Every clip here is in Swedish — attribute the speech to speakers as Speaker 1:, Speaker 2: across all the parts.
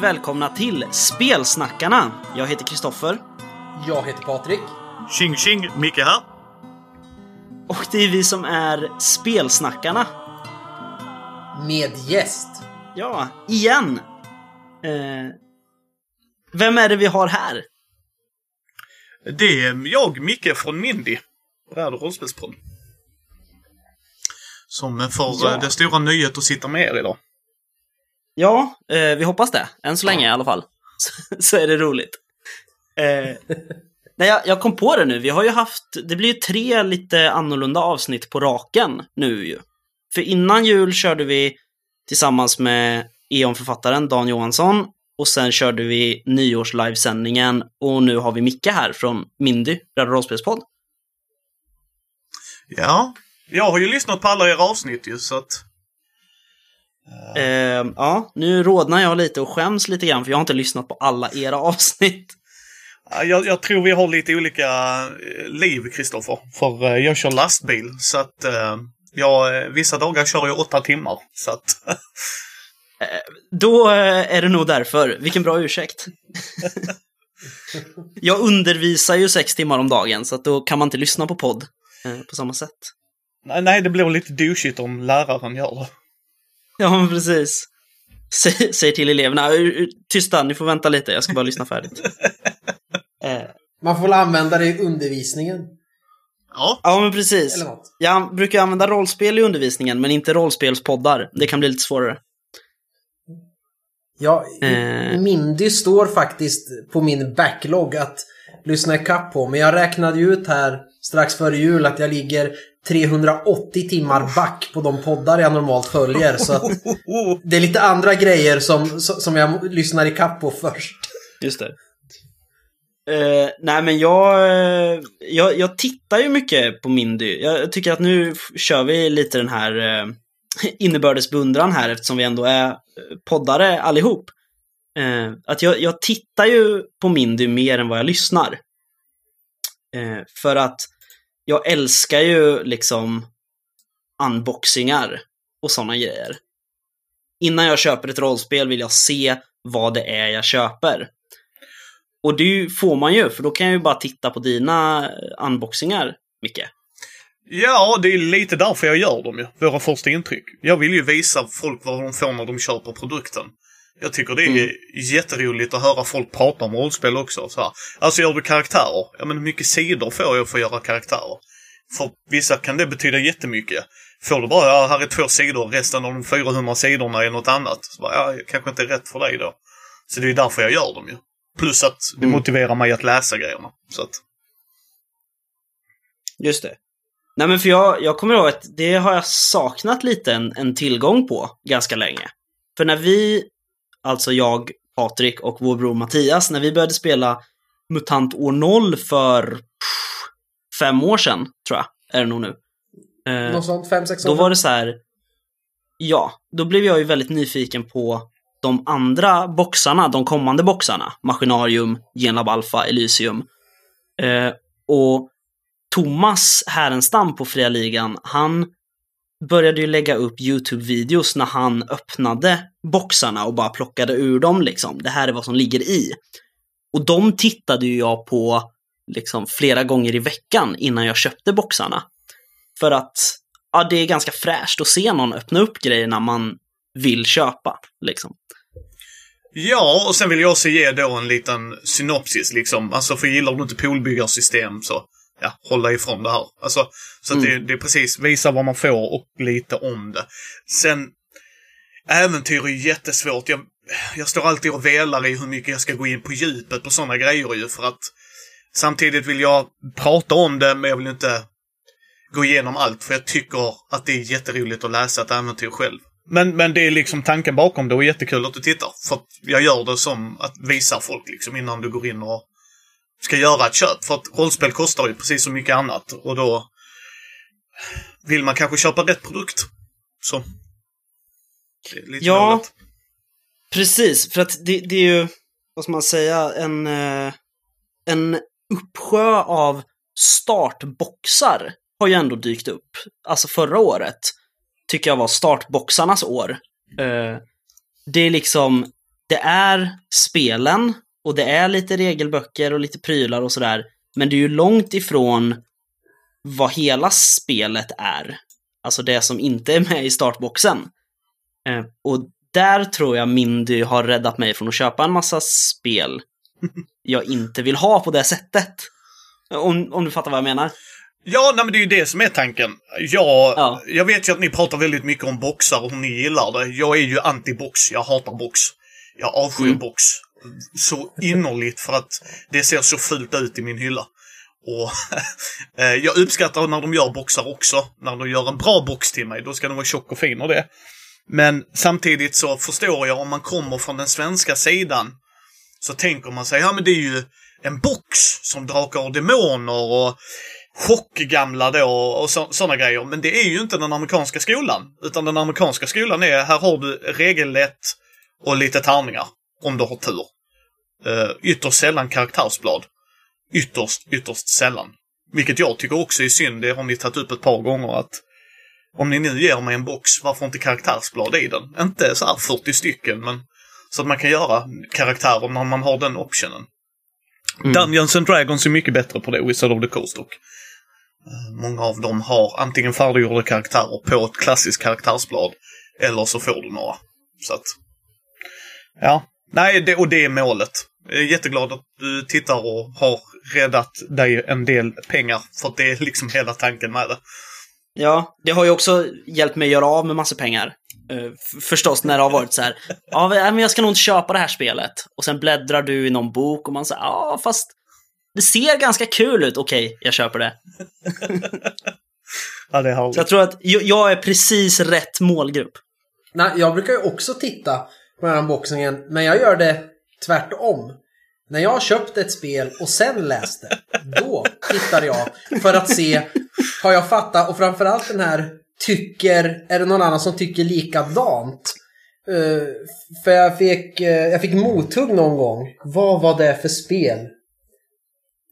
Speaker 1: välkomna till Spelsnackarna. Jag heter Kristoffer.
Speaker 2: Jag heter Patrik.
Speaker 3: Tjing tjing, Micke här.
Speaker 1: Och det är vi som är Spelsnackarna.
Speaker 2: Med gäst.
Speaker 1: Ja, igen. Eh, vem är det vi har här?
Speaker 3: Det är jag, Micke från Mindy. Värld och rollspelspodd. Som får
Speaker 1: Ja.
Speaker 3: ja. det stora nöjet att sitta med er idag.
Speaker 1: Ja, eh, vi hoppas det. Än så länge i alla fall. Så, är det roligt. Eh, nej, jag, jag kom på det nu. Vi har ju haft, det blir ju tre lite annorlunda avsnitt på raken nu ju. För innan jul körde vi tillsammans med E.ON-författaren Dan Johansson och sen körde vi nyårs-livesändningen och nu har vi Micke här från Mindy, Radio Rollspelspodd.
Speaker 3: Ja, jag har ju lyssnat på alla era avsnitt ju, så att...
Speaker 1: Eh, ja, nu rodnar jag lite och skäms lite grann för jag har inte lyssnat på alla era avsnitt.
Speaker 3: ja, Jag, jag tror vi har lite olika eh, liv, Kristoffer. För eh, jag kör lastbil, så att... Jag, vissa dagar kör jag åtta timmar, så att...
Speaker 1: Då är det nog därför. Vilken bra ursäkt. jag undervisar ju sex timmar om dagen, så att då kan man inte lyssna på podd på samma sätt.
Speaker 3: nej, nej, det blir lite douchigt om läraren gör det.
Speaker 1: Ja, men precis. Säg, säg till eleverna, "Ur- ur- tysta, ni får vänta lite, jag ska bara lyssna färdigt. Eh,
Speaker 2: Man får väl använda det i undervisningen.
Speaker 3: Ja,
Speaker 1: ja, men precis. Jag brukar använda rollspel i undervisningen, men inte rollspelspoddar. Det kan bli lite svårare.
Speaker 2: Ja,
Speaker 1: Eh.
Speaker 2: Mindy står faktiskt på min backlog att lyssna ikapp på. Men jag räknade ju ut här strax före jul att jag ligger 380 timmar back på de poddar jag normalt följer. Så att det är lite andra grejer som, som jag lyssnar ikapp på först.
Speaker 1: Just det. Eh, nej, men jag, eh, jag, jag tittar ju mycket på Mindy. Jag tycker att nu kör vi lite den här eh, innebördes beundran här eftersom vi ändå är poddare allihop. Eh, att jag, jag tittar ju på Mindy mer än vad jag lyssnar. För att jag älskar ju liksom unboxingar och sådana grejer. Innan jag köper ett rollspel vill jag se vad det är jag köper. Och det får man ju, för då kan jag ju bara titta på dina unboxingar, Micke.
Speaker 3: Ja, det är lite därför jag gör dem ju. Våra första intryck. Jag vill ju visa folk vad de får när de köper produkten. Jag tycker det är
Speaker 1: Mm.
Speaker 3: jätteroligt att höra folk prata om rollspel också. Så här. Alltså gör du karaktärer? Ja men hur mycket sidor får jag för att göra karaktärer? För vissa kan det betyda jättemycket. Får du bara, ja här är två sidor, resten av de 400 sidorna är något annat. Så bara, ja, kanske inte är rätt för dig då. Så det är därför jag gör dem ju. Plus att det
Speaker 1: Mm.
Speaker 3: motiverar mig att läsa grejerna. Så att,
Speaker 1: Just det. Nej men för jag, jag kommer ihåg att det har jag saknat lite en, en tillgång på ganska länge. För när vi, alltså jag, Patrik och vår bror Mattias, när vi började spela MUTANT år 0 för pff, fem år sedan, tror jag, är det nog nu. Eh,
Speaker 2: Något sånt, fem, sex
Speaker 1: Då
Speaker 2: år.
Speaker 1: var det så här, ja, då blev jag ju väldigt nyfiken på de andra boxarna, de kommande boxarna. Maskinarium, Genlab Alpha, Elysium. Eh, och Thomas Härenstam på Fria Ligan, han började ju lägga upp YouTube-videos när han öppnade boxarna och bara plockade ur dem liksom. Det här är vad som ligger i. Och de tittade ju jag på liksom flera gånger i veckan innan jag köpte boxarna. För att ja, det är ganska fräscht att se någon öppna upp grejerna man vill köpa. Liksom.
Speaker 3: Ja, och sen vill jag också ge då en liten synopsis liksom. Alltså för gillar du inte poolbyggarsystem så ja, håll dig ifrån det här. Alltså, så att det, det är precis, visa vad man får och lite om det. Sen, äventyr är jättesvårt. Jag, jag står alltid och velar i hur mycket jag ska gå in på djupet på sådana grejer ju för att samtidigt vill jag prata om det men jag vill inte gå igenom allt för jag tycker att det är jätteroligt att läsa ett äventyr själv. Men, men det är liksom tanken bakom det och jättekul att du tittar. För att jag gör det som att visa folk liksom innan du går in och ska göra ett köp. För att rollspel kostar ju precis som mycket annat och då vill man kanske köpa rätt produkt. Så. Lite
Speaker 1: Ja.
Speaker 3: målet.
Speaker 1: Precis, för att det, det är ju, vad ska man säga, en, eh, en uppsjö av startboxar har ju ändå dykt upp. Alltså förra året tycker jag var startboxarnas år. Eh, det är liksom det är spelen och det är lite regelböcker och lite prylar och sådär. Men det är ju långt ifrån vad hela spelet är. Alltså det som inte är med i startboxen. Eh, och där tror jag Mindy har räddat mig från att köpa en massa spel jag inte vill ha på det sättet. Om, om du fattar vad jag menar.
Speaker 3: Ja, nej, men det är ju det som är tanken. Jag,
Speaker 1: Ja.
Speaker 3: jag vet ju att ni pratar väldigt mycket om boxar och hur ni gillar det. Jag är ju anti-box. Jag hatar box. Jag avskyr
Speaker 1: Mm.
Speaker 3: box. Så innerligt för att det ser så fult ut i min hylla. Och eh, jag uppskattar när de gör boxar också. När de gör en bra box till mig, då ska den vara tjock och fin och det. Men samtidigt så förstår jag om man kommer från den svenska sidan så tänker man sig, ja men det är ju en box som Drakar och Demoner och chockgamla då och sådana grejer. Men det är ju inte den amerikanska skolan. Utan den amerikanska skolan är, här har du regellätt och lite tärningar. Om du har tur. Uh, ytterst sällan karaktärsblad. Ytterst, ytterst sällan. Vilket jag tycker också är synd, det har ni tagit upp ett par gånger att om ni nu ger mig en box, varför inte karaktärsblad i den? Inte så här 40 stycken, men så att man kan göra karaktärer när man har den optionen.
Speaker 1: Mm.
Speaker 3: Dungeons and Dragons är mycket bättre på det, Wizard of the Coast och eh, Många av dem har antingen färdiggjorda karaktärer på ett klassiskt karaktärsblad eller så får du några. Så att... Ja. Nej, det, och det är målet. Jag är jätteglad att du tittar och har räddat dig en del pengar. För att det är liksom hela tanken med det.
Speaker 1: Ja, det har ju också hjälpt mig att göra av med massa pengar. Eh, förstås när det har varit så här, ja men jag ska nog inte köpa det här spelet. Och sen bläddrar du i någon bok och man säger, ja fast det ser ganska kul ut, okej, jag köper det.
Speaker 3: Ja, det härligt.
Speaker 1: Så jag tror att jag, jag är precis rätt målgrupp.
Speaker 2: Nej, jag brukar ju också titta på den här unboxingen, men jag gör det tvärtom. När jag har köpt ett spel och sen läste, då tittar jag för att se, har jag fattat? Och framförallt den här tycker, är det någon annan som tycker likadant? Uh, för jag fick, uh, jag fick mothugg någon gång. Vad var det för spel?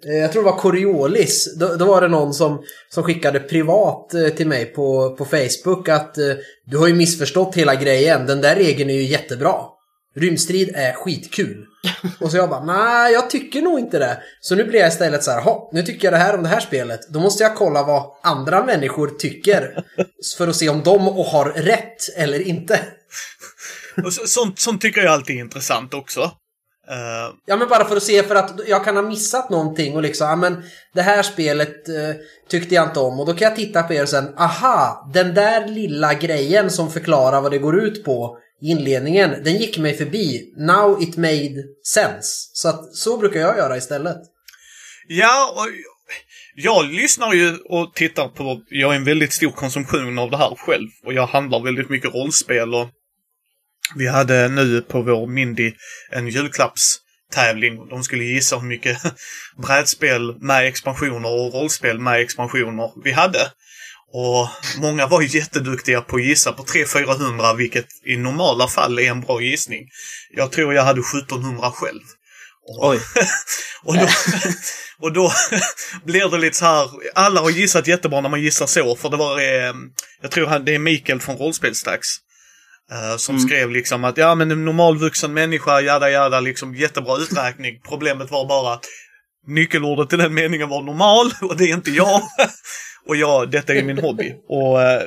Speaker 2: Eh, Jag tror det var Coriolis. Då, då var det någon som, som skickade privat eh, till mig på, på Facebook att eh, du har ju missförstått hela grejen. Den där regeln är ju jättebra. Rymdstrid är skitkul. Och så jag bara, nej jag tycker nog inte det. Så nu blir jag istället så här, "Ha, nu tycker jag det här om det här spelet. Då måste jag kolla vad andra människor tycker. För att se om de har rätt eller inte.
Speaker 3: Och så, sånt, sånt tycker jag alltid är intressant också. Eh,
Speaker 2: Ja men bara för att se för att jag kan ha missat någonting och liksom, ja men det här spelet eh, tyckte jag inte om och då kan jag titta på er och sen, aha, den där lilla grejen som förklarar vad det går ut på i inledningen, den gick mig förbi. Now it made sense. Så att så brukar jag göra istället.
Speaker 3: Ja, och jag lyssnar ju och tittar på... Jag är en väldigt stor konsumtion av det här själv. Och jag handlar väldigt mycket rollspel och... Vi hade nu på vår Mindy en julklappstävling. De skulle gissa hur mycket brädspel med expansioner och rollspel med expansioner vi hade. Och många var jätteduktiga på att gissa på 300-400, vilket i normala fall är en bra gissning. Jag tror jag hade 1700 själv. Och-
Speaker 1: Oj.
Speaker 3: och då, och då blir det lite så här, alla har gissat jättebra när man gissar så, för det var, eh, jag tror det är Mikael från Rollspelsdags. Eh, som
Speaker 1: Mm.
Speaker 3: skrev liksom att ja men en normalvuxen människa, jada jada, liksom jättebra uträkning. Problemet var bara att nyckelordet till den meningen var normal och det är inte jag. och jag, detta är min hobby. Och, eh,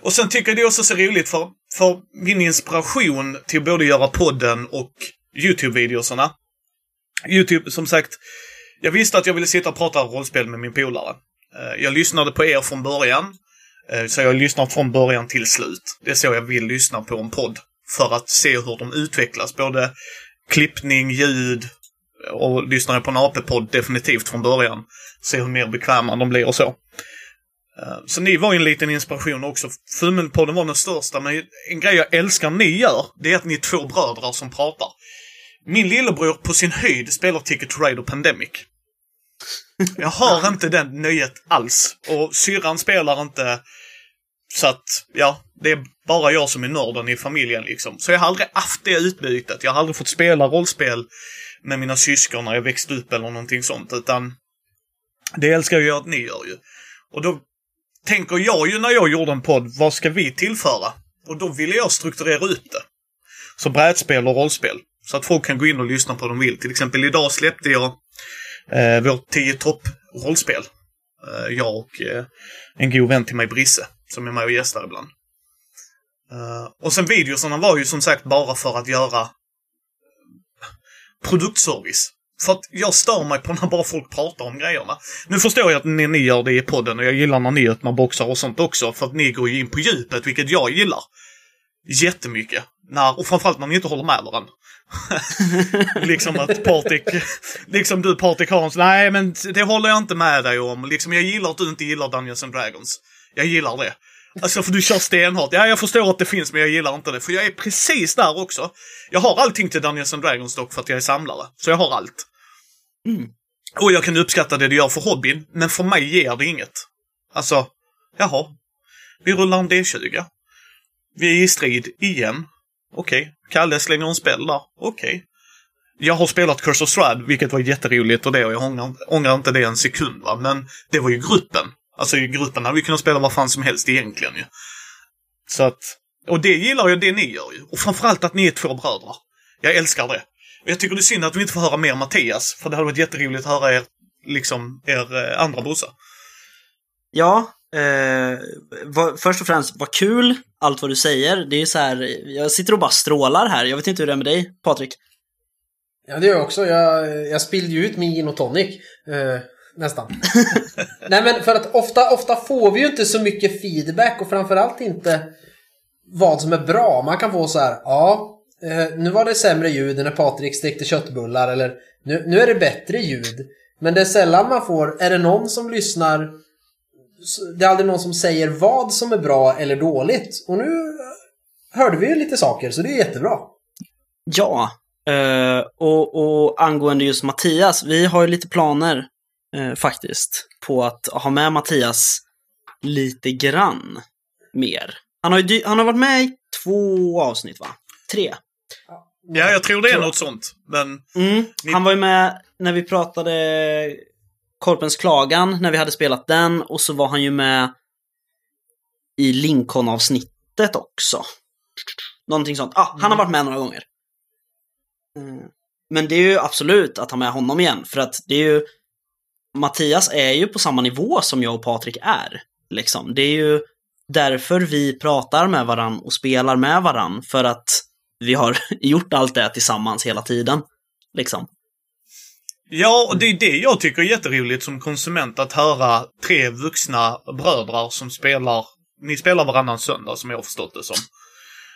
Speaker 3: och sen tycker jag det också är så roligt för, för min inspiration till både göra podden och YouTube-videosarna. YouTube, som sagt, jag visste att jag ville sitta och prata rollspel med min polare. Eh, Jag lyssnade på er från början. Eh, så jag lyssnar från början till slut. Det är så jag vill lyssna på en podd. För att se hur de utvecklas. Både klippning, ljud och lyssnar jag på en AP-podd definitivt från början. Se hur mer bekväma de blir och så. Eh, så ni var ju en liten inspiration också. Fummelpodden var den största, men en grej jag älskar ni gör, det är att ni är två bröder som pratar. Min lillebror på sin höjd spelar Ticket to Ride och Pandemic. Jag har inte den nöjet alls. Och syrran spelar inte. Så att, ja, det är bara jag som är nörden i familjen liksom. Så jag har aldrig haft det utbytet. Jag har aldrig fått spela rollspel med mina syskon när jag växte upp eller någonting sånt. Utan det älskar jag att ni gör ju. Och då tänker jag ju när jag gjorde en podd, vad ska vi tillföra? Och då ville jag strukturera upp det. Så brädspel och rollspel. Så att folk kan gå in och lyssna på vad de vill. Till exempel idag släppte jag eh, vårt tio topp-rollspel. Eh, jag och eh, en god vän till mig, Brisse, som är med och gästar ibland. Eh, och sen videosarna var ju som sagt bara för att göra produktservice. För att jag stör mig på när bara folk pratar om grejerna. Nu förstår jag att ni, ni gör det i podden och jag gillar när ni öppnar boxar och sånt också. För att ni går ju in på djupet, vilket jag gillar. Jättemycket. När, och framförallt när ni inte håller med varandra. liksom att Patrik, liksom du Patrik Hans, nej men det håller jag inte med dig om. Liksom jag gillar att du inte gillar Dungeons and Dragons. Jag gillar det. Alltså för du kör stenhårt. Ja, jag förstår att det finns men jag gillar inte det. För jag är precis där också. Jag har allting till Dungeons and Dragons dock för att jag är samlare. Så jag har allt.
Speaker 1: Mm.
Speaker 3: Och jag kan uppskatta det du gör för hobbyn, men för mig ger det inget. Alltså, jaha. Vi rullar en D20. Vi är i strid igen. Okej. Okay. Kalle slänger en spel där. Okej. Okay. Jag har spelat Curse of Strad, vilket var jätteroligt och det och jag ångrar, ångrar inte det en sekund va. Men det var ju gruppen. Alltså i gruppen hade vi kunnat spela vad fan som helst egentligen ju. Så att, och det gillar jag det ni gör ju. Och framförallt att ni är två bröder. Jag älskar det. Och jag tycker det är synd att vi inte får höra mer Mattias, för det hade varit jätteroligt att höra er, liksom, er eh, andra brorsa.
Speaker 1: Ja, eh, vad, först och främst, vad kul allt vad du säger. Det är så här, jag sitter och bara strålar här. Jag vet inte hur det är med dig, Patrik?
Speaker 2: Ja, det gör jag också. Jag, jag spillde ju ut min gin och tonic. Eh, nästan. Nej, men för att ofta, ofta får vi ju inte så mycket feedback och framförallt inte vad som är bra. Man kan få så här, ja, eh, nu var det sämre ljud när Patrik stekte köttbullar eller nu, nu är det bättre ljud. Men det är sällan man får, är det någon som lyssnar det är aldrig någon som säger vad som är bra eller dåligt. Och nu hörde vi ju lite saker, så det är jättebra.
Speaker 1: Ja, Uh, och, och angående just Mattias, vi har ju lite planer uh, faktiskt på att ha med Mattias lite grann mer. Han har, ju, han har varit med i två avsnitt, va? Tre.
Speaker 3: Ja, jag tror det är något sånt. Men...
Speaker 1: Mm, han var ju med när vi pratade Korpens klagan, när vi hade spelat den. Och så var han ju med i Lincoln-avsnittet också. Någonting sånt. Ah, han har mm. varit med några gånger. Men det är ju absolut att ha med honom igen, för att det är ju... Mattias är ju på samma nivå som jag och Patrik är. Liksom. Det är ju därför vi pratar med varann och spelar med varann, för att vi har gjort allt det tillsammans hela tiden. Liksom.
Speaker 3: Ja, och det är det jag tycker är jätteroligt som konsument, att höra tre vuxna bröder som spelar, ni spelar varannan söndag som jag har förstått det som.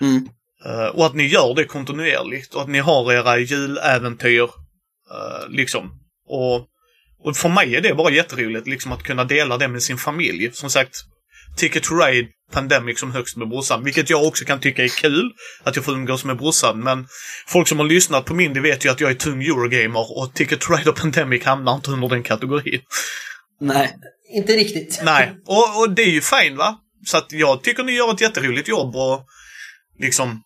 Speaker 1: Mm.
Speaker 3: Uh, och att ni gör det kontinuerligt och att ni har era juläventyr. Uh, liksom. Och, och för mig är det bara jätteroligt liksom att kunna dela det med sin familj. Som sagt, Ticket to Ride Pandemic som högst med brorsan, vilket jag också kan tycka är kul. Att jag får umgås med brorsan, men folk som har lyssnat på min, det vet ju att jag är tung Eurogamer och Ticket to Ride och Pandemic hamnar inte under den kategorin.
Speaker 1: Nej.
Speaker 2: Inte riktigt.
Speaker 3: Nej, och, och det är ju fint va? Så att jag tycker ni gör ett jätteroligt jobb och liksom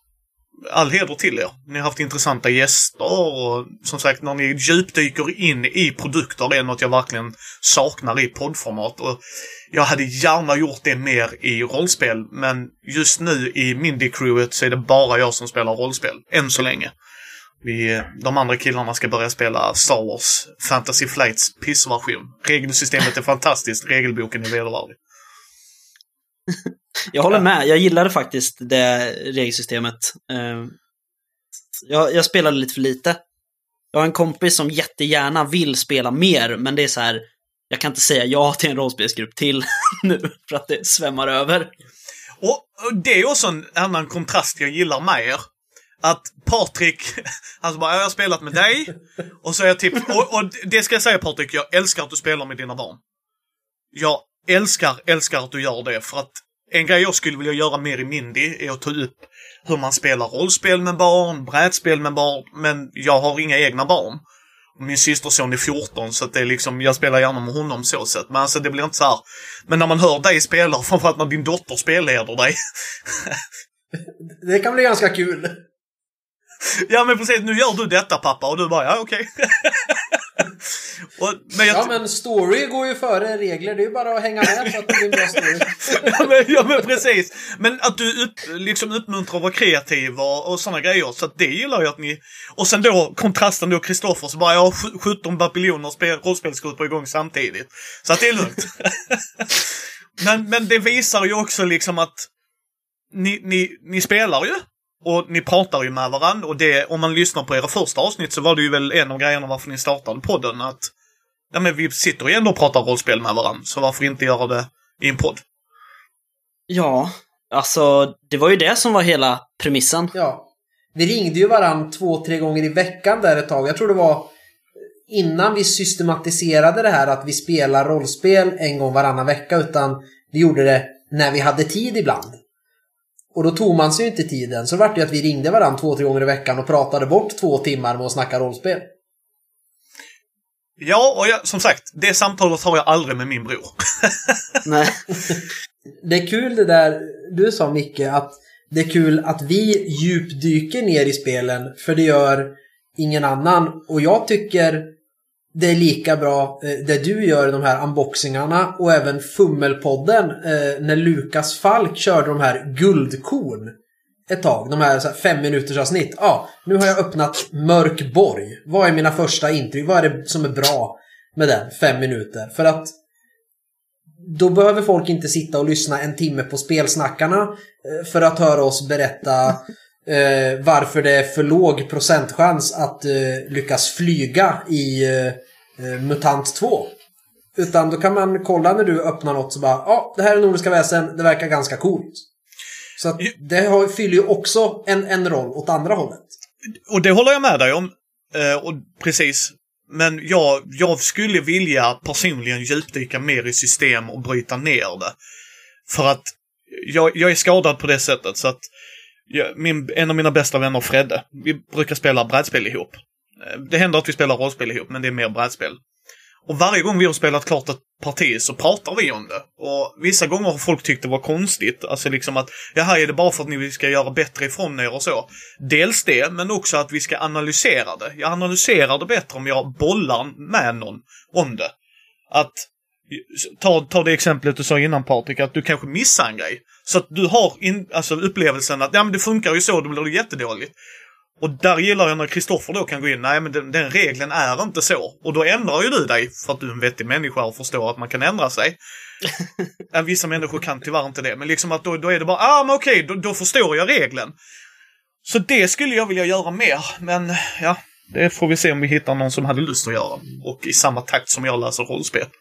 Speaker 3: all heder till er. Ni har haft intressanta gäster och som sagt när ni djupdyker in i produkter det är något jag verkligen saknar i poddformat. Och jag hade gärna gjort det mer i rollspel men just nu i Mindy-crewet så är det bara jag som spelar rollspel. Än så länge. Vi, de andra killarna ska börja spela Star Wars Fantasy Flights pissversion. Regelsystemet är fantastiskt, regelboken är vedervärdig.
Speaker 1: Jag håller med. Jag gillade faktiskt det regelsystemet. Ehm, jag, jag spelade lite för lite. Jag har en kompis som jättegärna vill spela mer, men det är så här. Jag kan inte säga ja till en rollspelsgrupp till nu, för att det svämmar över.
Speaker 3: Och det är också en annan kontrast jag gillar med er. Att Patrik, han bara, jag har spelat med dig. Och så är jag typ, och, och det ska jag säga Patrik, jag älskar att du spelar med dina barn. Jag älskar, älskar att du gör det för att en grej jag skulle vilja göra mer i Mindy är att ta upp hur man spelar rollspel med barn, brädspel med barn, men jag har inga egna barn. Min systerson är 14 så det är liksom, jag spelar gärna med honom så sett. Men alltså det blir inte så här. Men när man hör dig spela, framförallt när din dotter spelleder dig.
Speaker 2: det kan bli ganska kul.
Speaker 3: Ja men precis, nu gör du detta pappa och du bara, ja okej. Okay. Och, men jag,
Speaker 2: Ja men story går ju före regler. Det är ju bara att hänga med så att det blir en bra story.
Speaker 3: ja, men, ja men precis. Men att du upp, liksom uppmuntrar att vara kreativ och, sådana grejer. Så det gillar jag att ni... Och sen då kontrasten då Kristoffer så bara jag har sj- 17 babyljoner spel, rollspelsgrupper igång samtidigt. Så att det är lugnt. men, men det visar ju också liksom att ni, ni, ni spelar ju. Och ni pratar ju med varandra och det, om man lyssnar på era första avsnitt så var det ju väl en av grejerna varför ni startade podden att Ja men vi sitter ju ändå och pratar rollspel med varandra, så varför inte göra det i en podd?
Speaker 1: Ja, alltså det var ju det som var hela premissen.
Speaker 2: Ja. Vi ringde ju varann två, tre gånger i veckan där ett tag. Jag tror det var innan vi systematiserade det här att vi spelar rollspel en gång varannan vecka utan vi gjorde det när vi hade tid ibland. Och då tog man sig ju inte tiden. Så det vart ju att vi ringde varann två, tre gånger i veckan och pratade bort två timmar med att snacka rollspel.
Speaker 3: Ja, och jag, som sagt, det samtalet har jag aldrig med min bror.
Speaker 1: Nej.
Speaker 2: Det är kul det där du sa Micke, att det är kul att vi djupdyker ner i spelen, för det gör ingen annan. Och jag tycker det är lika bra eh, det du gör, i de här unboxingarna och även Fummelpodden eh, när Lukas Falk körde de här guldkorn ett tag. De här, så här fem minuters avsnitt. Ja, nu har jag öppnat Mörkborg. Vad är mina första intryck? Vad är det som är bra med den? Fem minuter. För att då behöver folk inte sitta och lyssna en timme på spelsnackarna eh, för att höra oss berätta eh, varför det är för låg procentchans att eh, lyckas flyga i eh, eh, MUTANT 2. Utan då kan man kolla när du öppnar något så bara ja, det här är Nordiska väsen, det verkar ganska coolt. Så att det har, fyller ju också en, en roll åt andra hållet.
Speaker 3: Och det håller jag med dig om. Eh, och precis. Men jag, jag skulle vilja personligen djupdyka mer i system och bryta ner det. För att jag, jag är skadad på det sättet så att min, en av mina bästa vänner Fredde, vi brukar spela brädspel ihop. Eh, det händer att vi spelar rollspel ihop, men det är mer brädspel. Och varje gång vi har spelat klart ett parti så pratar vi om det. Och vissa gånger har folk tyckt det var konstigt. Alltså liksom att, jaha, är det bara för att ni ska göra bättre ifrån er och så? Dels det, men också att vi ska analysera det. Jag analyserar det bättre om jag bollar med någon om det. Att, ta, ta det exemplet du sa innan Patrik, att du kanske missar en grej. Så att du har in, alltså upplevelsen att, ja men det funkar ju så, då blir det jättedåligt. Och där gillar jag när Kristoffer då kan gå in, nej men den, den regeln är inte så. Och då ändrar ju du dig för att du är en vettig människa och förstår att man kan ändra sig. Vissa människor kan tyvärr inte det, men liksom att då, då är det bara, ah men okej, då, då förstår jag regeln. Så det skulle jag vilja göra mer, men ja, det får vi se om vi hittar någon som hade lust att göra. Och i samma takt som jag läser rollspel.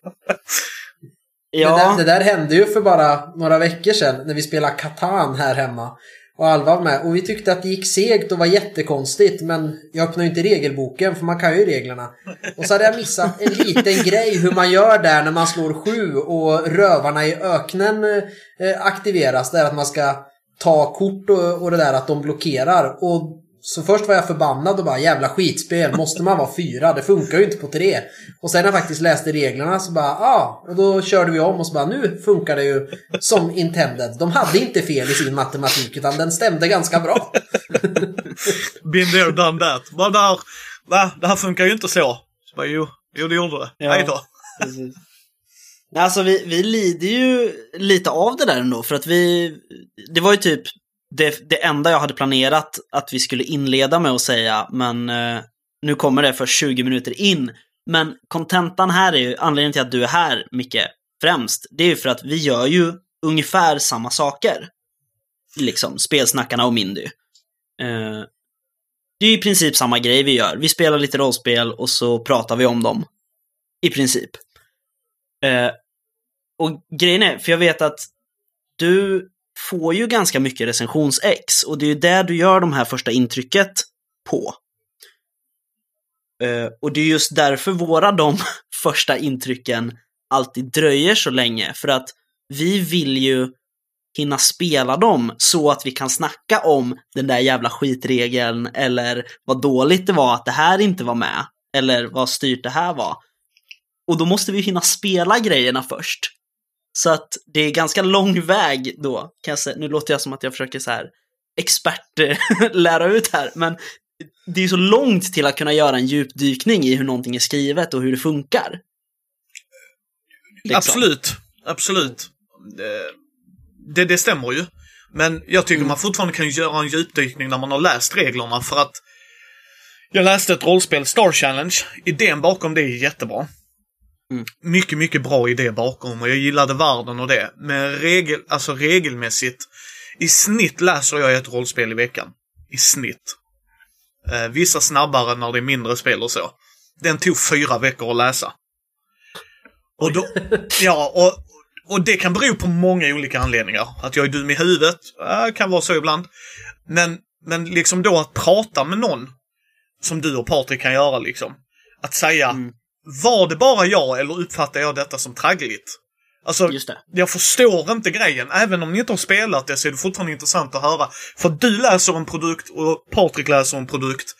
Speaker 2: Det,
Speaker 1: Ja,
Speaker 2: där, det där hände ju för bara några veckor sedan när vi spelade Catan här hemma. Och Alva var med. Och vi tyckte att det gick segt och var jättekonstigt. Men jag öppnade ju inte regelboken för man kan ju reglerna. Och så hade jag missat en liten grej hur man gör där när man slår sju och rövarna i öknen eh, aktiveras. Det är att man ska ta kort och, och det där att de blockerar. Och så först var jag förbannad och bara jävla skitspel, måste man vara fyra? Det funkar ju inte på tre. Och sen när jag faktiskt läste reglerna så bara ja, och då körde vi om och så bara nu funkar det ju som intended. De hade inte fel i sin matematik utan den stämde ganska bra.
Speaker 3: Been there, done that. Bara där, va? Det här funkar ju inte så. så bara, jo, jo, det gjorde det.
Speaker 1: Ja.
Speaker 3: Hej då.
Speaker 1: precis. Alltså vi, vi lider ju lite av det där ändå, för att vi... Det var ju typ det, det enda jag hade planerat att vi skulle inleda med att säga, men eh, nu kommer det för 20 minuter in. Men kontentan här är ju, anledningen till att du är här, Micke, främst, det är ju för att vi gör ju ungefär samma saker. Liksom, spelsnackarna och Mindy. Eh, det är i princip samma grej vi gör. Vi spelar lite rollspel och så pratar vi om dem. I princip. Eh, och grejen är, för jag vet att du får ju ganska mycket recensions-ex och det är ju där du gör de här första intrycket på. Eh, och det är just därför våra de första intrycken alltid dröjer så länge, för att vi vill ju hinna spela dem så att vi kan snacka om den där jävla skitregeln eller vad dåligt det var att det här inte var med eller vad styrt det här var. Och då måste vi hinna spela grejerna först. Så att det är ganska lång väg då, kan jag säga. Nu låter jag som att jag försöker så här expert lära ut här, men det är så långt till att kunna göra en djupdykning i hur någonting är skrivet och hur det funkar.
Speaker 3: Liksom. Absolut, absolut. Det, det, stämmer ju. Men jag tycker mm. man fortfarande kan göra en djupdykning när man har läst reglerna för att jag läste ett rollspel, Star Challenge. Idén bakom det är jättebra. Mm. Mycket, mycket bra idé bakom och jag gillade världen och det. Men regel, alltså regelmässigt, i snitt läser jag ett rollspel i veckan. I snitt. Eh, vissa snabbare när det är mindre spel och så. Den tog fyra veckor att läsa. Och då, ja, och, och det kan bero på många olika anledningar. Att jag är dum i huvudet, äh, kan vara så ibland. Men, men liksom då att prata med någon, som du och Patrik kan göra liksom. Att säga, mm. Var det bara jag eller uppfattar jag detta som traggligt? Alltså, jag förstår inte grejen. Även om ni inte har spelat det så är det fortfarande intressant att höra. För du läser en produkt och Patrik läser en produkt.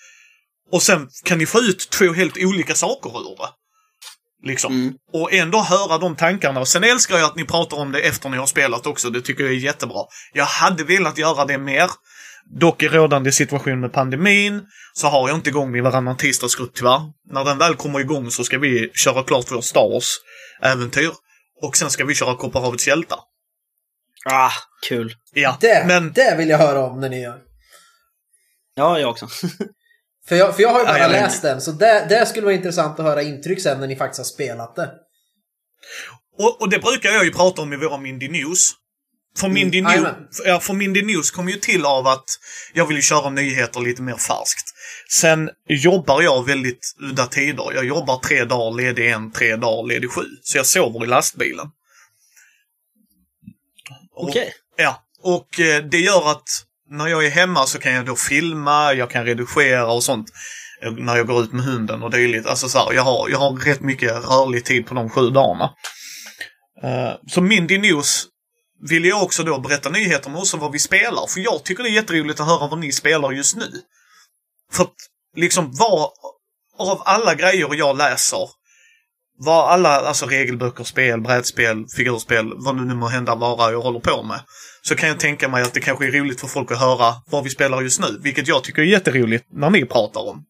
Speaker 3: Och sen kan ni få ut två helt olika saker ur det. Liksom. Mm. Och ändå höra de tankarna. Och sen älskar jag att ni pratar om det efter ni har spelat också. Det tycker jag är jättebra. Jag hade velat göra det mer. Dock i rådande situation med pandemin så har jag inte igång min varannan tisdagsgrupp tyvärr. När den väl kommer igång så ska vi köra klart vår Star Wars-äventyr. Och sen ska vi köra Kopparhavets hjältar.
Speaker 1: Ah, kul.
Speaker 2: Ja, det, men... det vill jag höra om när ni gör.
Speaker 1: Ja, jag också.
Speaker 2: för, jag, för jag har ju bara ja, läst den, så det, det skulle vara intressant att höra intryck sen när ni faktiskt har spelat det.
Speaker 3: Och, och det brukar jag ju prata om i våra Mindy News. För Mindy, mm, News, ja, för Mindy News kom ju till av att jag vill köra nyheter lite mer färskt. Sen jobbar jag väldigt udda tider. Jag jobbar tre dagar ledig en, tre dagar ledig sju. Så jag sover i lastbilen.
Speaker 1: Okej. Okay.
Speaker 3: Ja, och eh, det gör att när jag är hemma så kan jag då filma, jag kan redigera och sånt. Eh, när jag går ut med hunden och dylikt. Alltså så här, jag har, jag har rätt mycket rörlig tid på de sju dagarna. Uh, så Mindy News vill jag också då berätta nyheter om också vad vi spelar. För jag tycker det är jätteroligt att höra vad ni spelar just nu. För att liksom vad av alla grejer jag läser, vad alla, alltså regelböcker, spel, brädspel, figurspel, vad det nu må hända vara jag håller på med. Så kan jag tänka mig att det kanske är roligt för folk att höra vad vi spelar just nu, vilket jag tycker är jätteroligt när ni pratar om.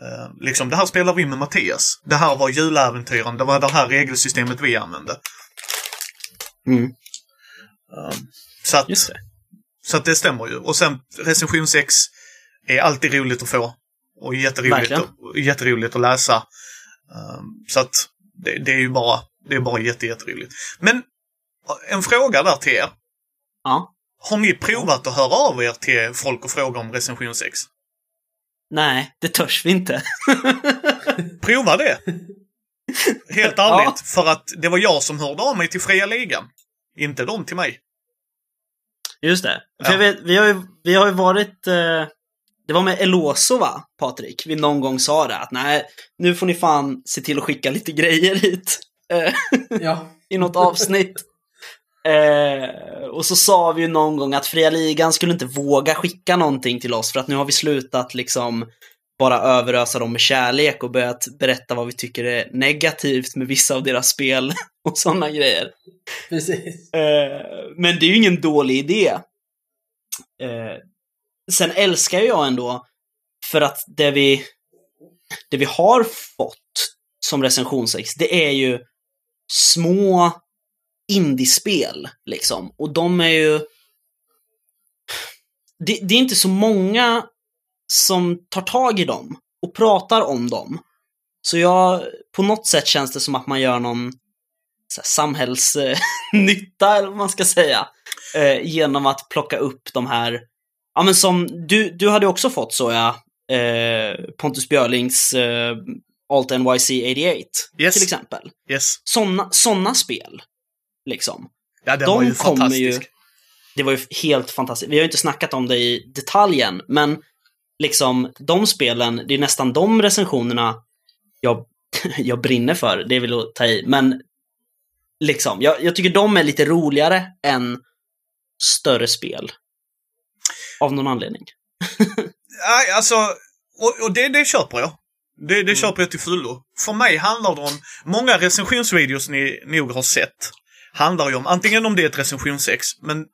Speaker 3: Eh, liksom, det här spelar vi med Mattias. Det här var juläventyren, det var det här regelsystemet vi använde.
Speaker 1: Mm.
Speaker 3: Um, så att, det. så att det stämmer ju. Och sen recension 6 är alltid roligt att få. Och jätteroligt, och, jätteroligt att läsa. Um, så att det, det, är ju bara, det är bara jätte, jätteroligt. Men en fråga där till er.
Speaker 1: Ja.
Speaker 3: Har ni provat att höra av er till folk och fråga om recension 6?
Speaker 1: Nej, det törs vi inte.
Speaker 3: Prova det! Helt ärligt, ja. för att det var jag som hörde av mig till Fria Ligan. Inte de till mig.
Speaker 1: Just det. För ja. vet, vi, har ju, vi har ju varit... Eh, det var med Eloso va, Patrik? Vi någon gång sa det att nej, nu får ni fan se till att skicka lite grejer hit. Eh,
Speaker 2: ja.
Speaker 1: I något avsnitt. Eh, och så sa vi ju någon gång att Fria Ligan skulle inte våga skicka någonting till oss för att nu har vi slutat liksom bara överösa dem med kärlek och börjat berätta vad vi tycker är negativt med vissa av deras spel och sådana grejer.
Speaker 2: Precis.
Speaker 1: Eh, men det är ju ingen dålig idé. Eh, sen älskar jag ändå, för att det vi, det vi har fått som recensionsex, det är ju små indiespel, liksom. Och de är ju... Det, det är inte så många som tar tag i dem och pratar om dem. Så jag, på något sätt känns det som att man gör någon samhällsnytta, eller vad man ska säga, eh, genom att plocka upp de här, ja men som, du, du hade också fått så ja, eh, Pontus Björlings eh, Alt NYC 88
Speaker 3: yes.
Speaker 1: till exempel.
Speaker 3: Yes.
Speaker 1: Såna, såna spel, liksom.
Speaker 3: Ja, den de var ju fantastisk. Ju,
Speaker 1: det var ju helt fantastiskt. Vi har ju inte snackat om det i detaljen, men liksom de spelen, det är nästan de recensionerna jag, jag brinner för. Det väl att ta i, men liksom, jag, jag tycker de är lite roligare än större spel. Av någon anledning.
Speaker 3: Nej, alltså, och, och det, det köper jag. Det, det mm. köper jag till fullo. För mig handlar det om, många recensionsvideos ni nog har sett, handlar ju om, antingen om det är ett recensionsex, men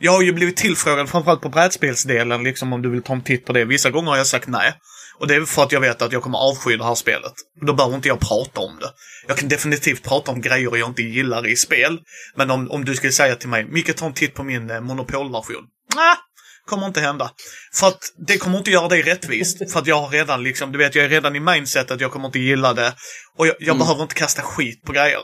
Speaker 3: Jag har ju blivit tillfrågad framförallt på brädspelsdelen, liksom om du vill ta en titt på det. Vissa gånger har jag sagt nej. Och det är för att jag vet att jag kommer avsky det här spelet. Då behöver inte jag prata om det. Jag kan definitivt prata om grejer jag inte gillar i spel. Men om, om du skulle säga till mig, Micke ta en titt på min eh, monopolversion. Nej, kommer inte hända. För att det kommer inte göra dig rättvist. För att jag har redan liksom, du vet, jag är redan i mindset att jag kommer inte gilla det. Och jag, jag
Speaker 1: Mm.
Speaker 3: behöver inte kasta skit på grejer.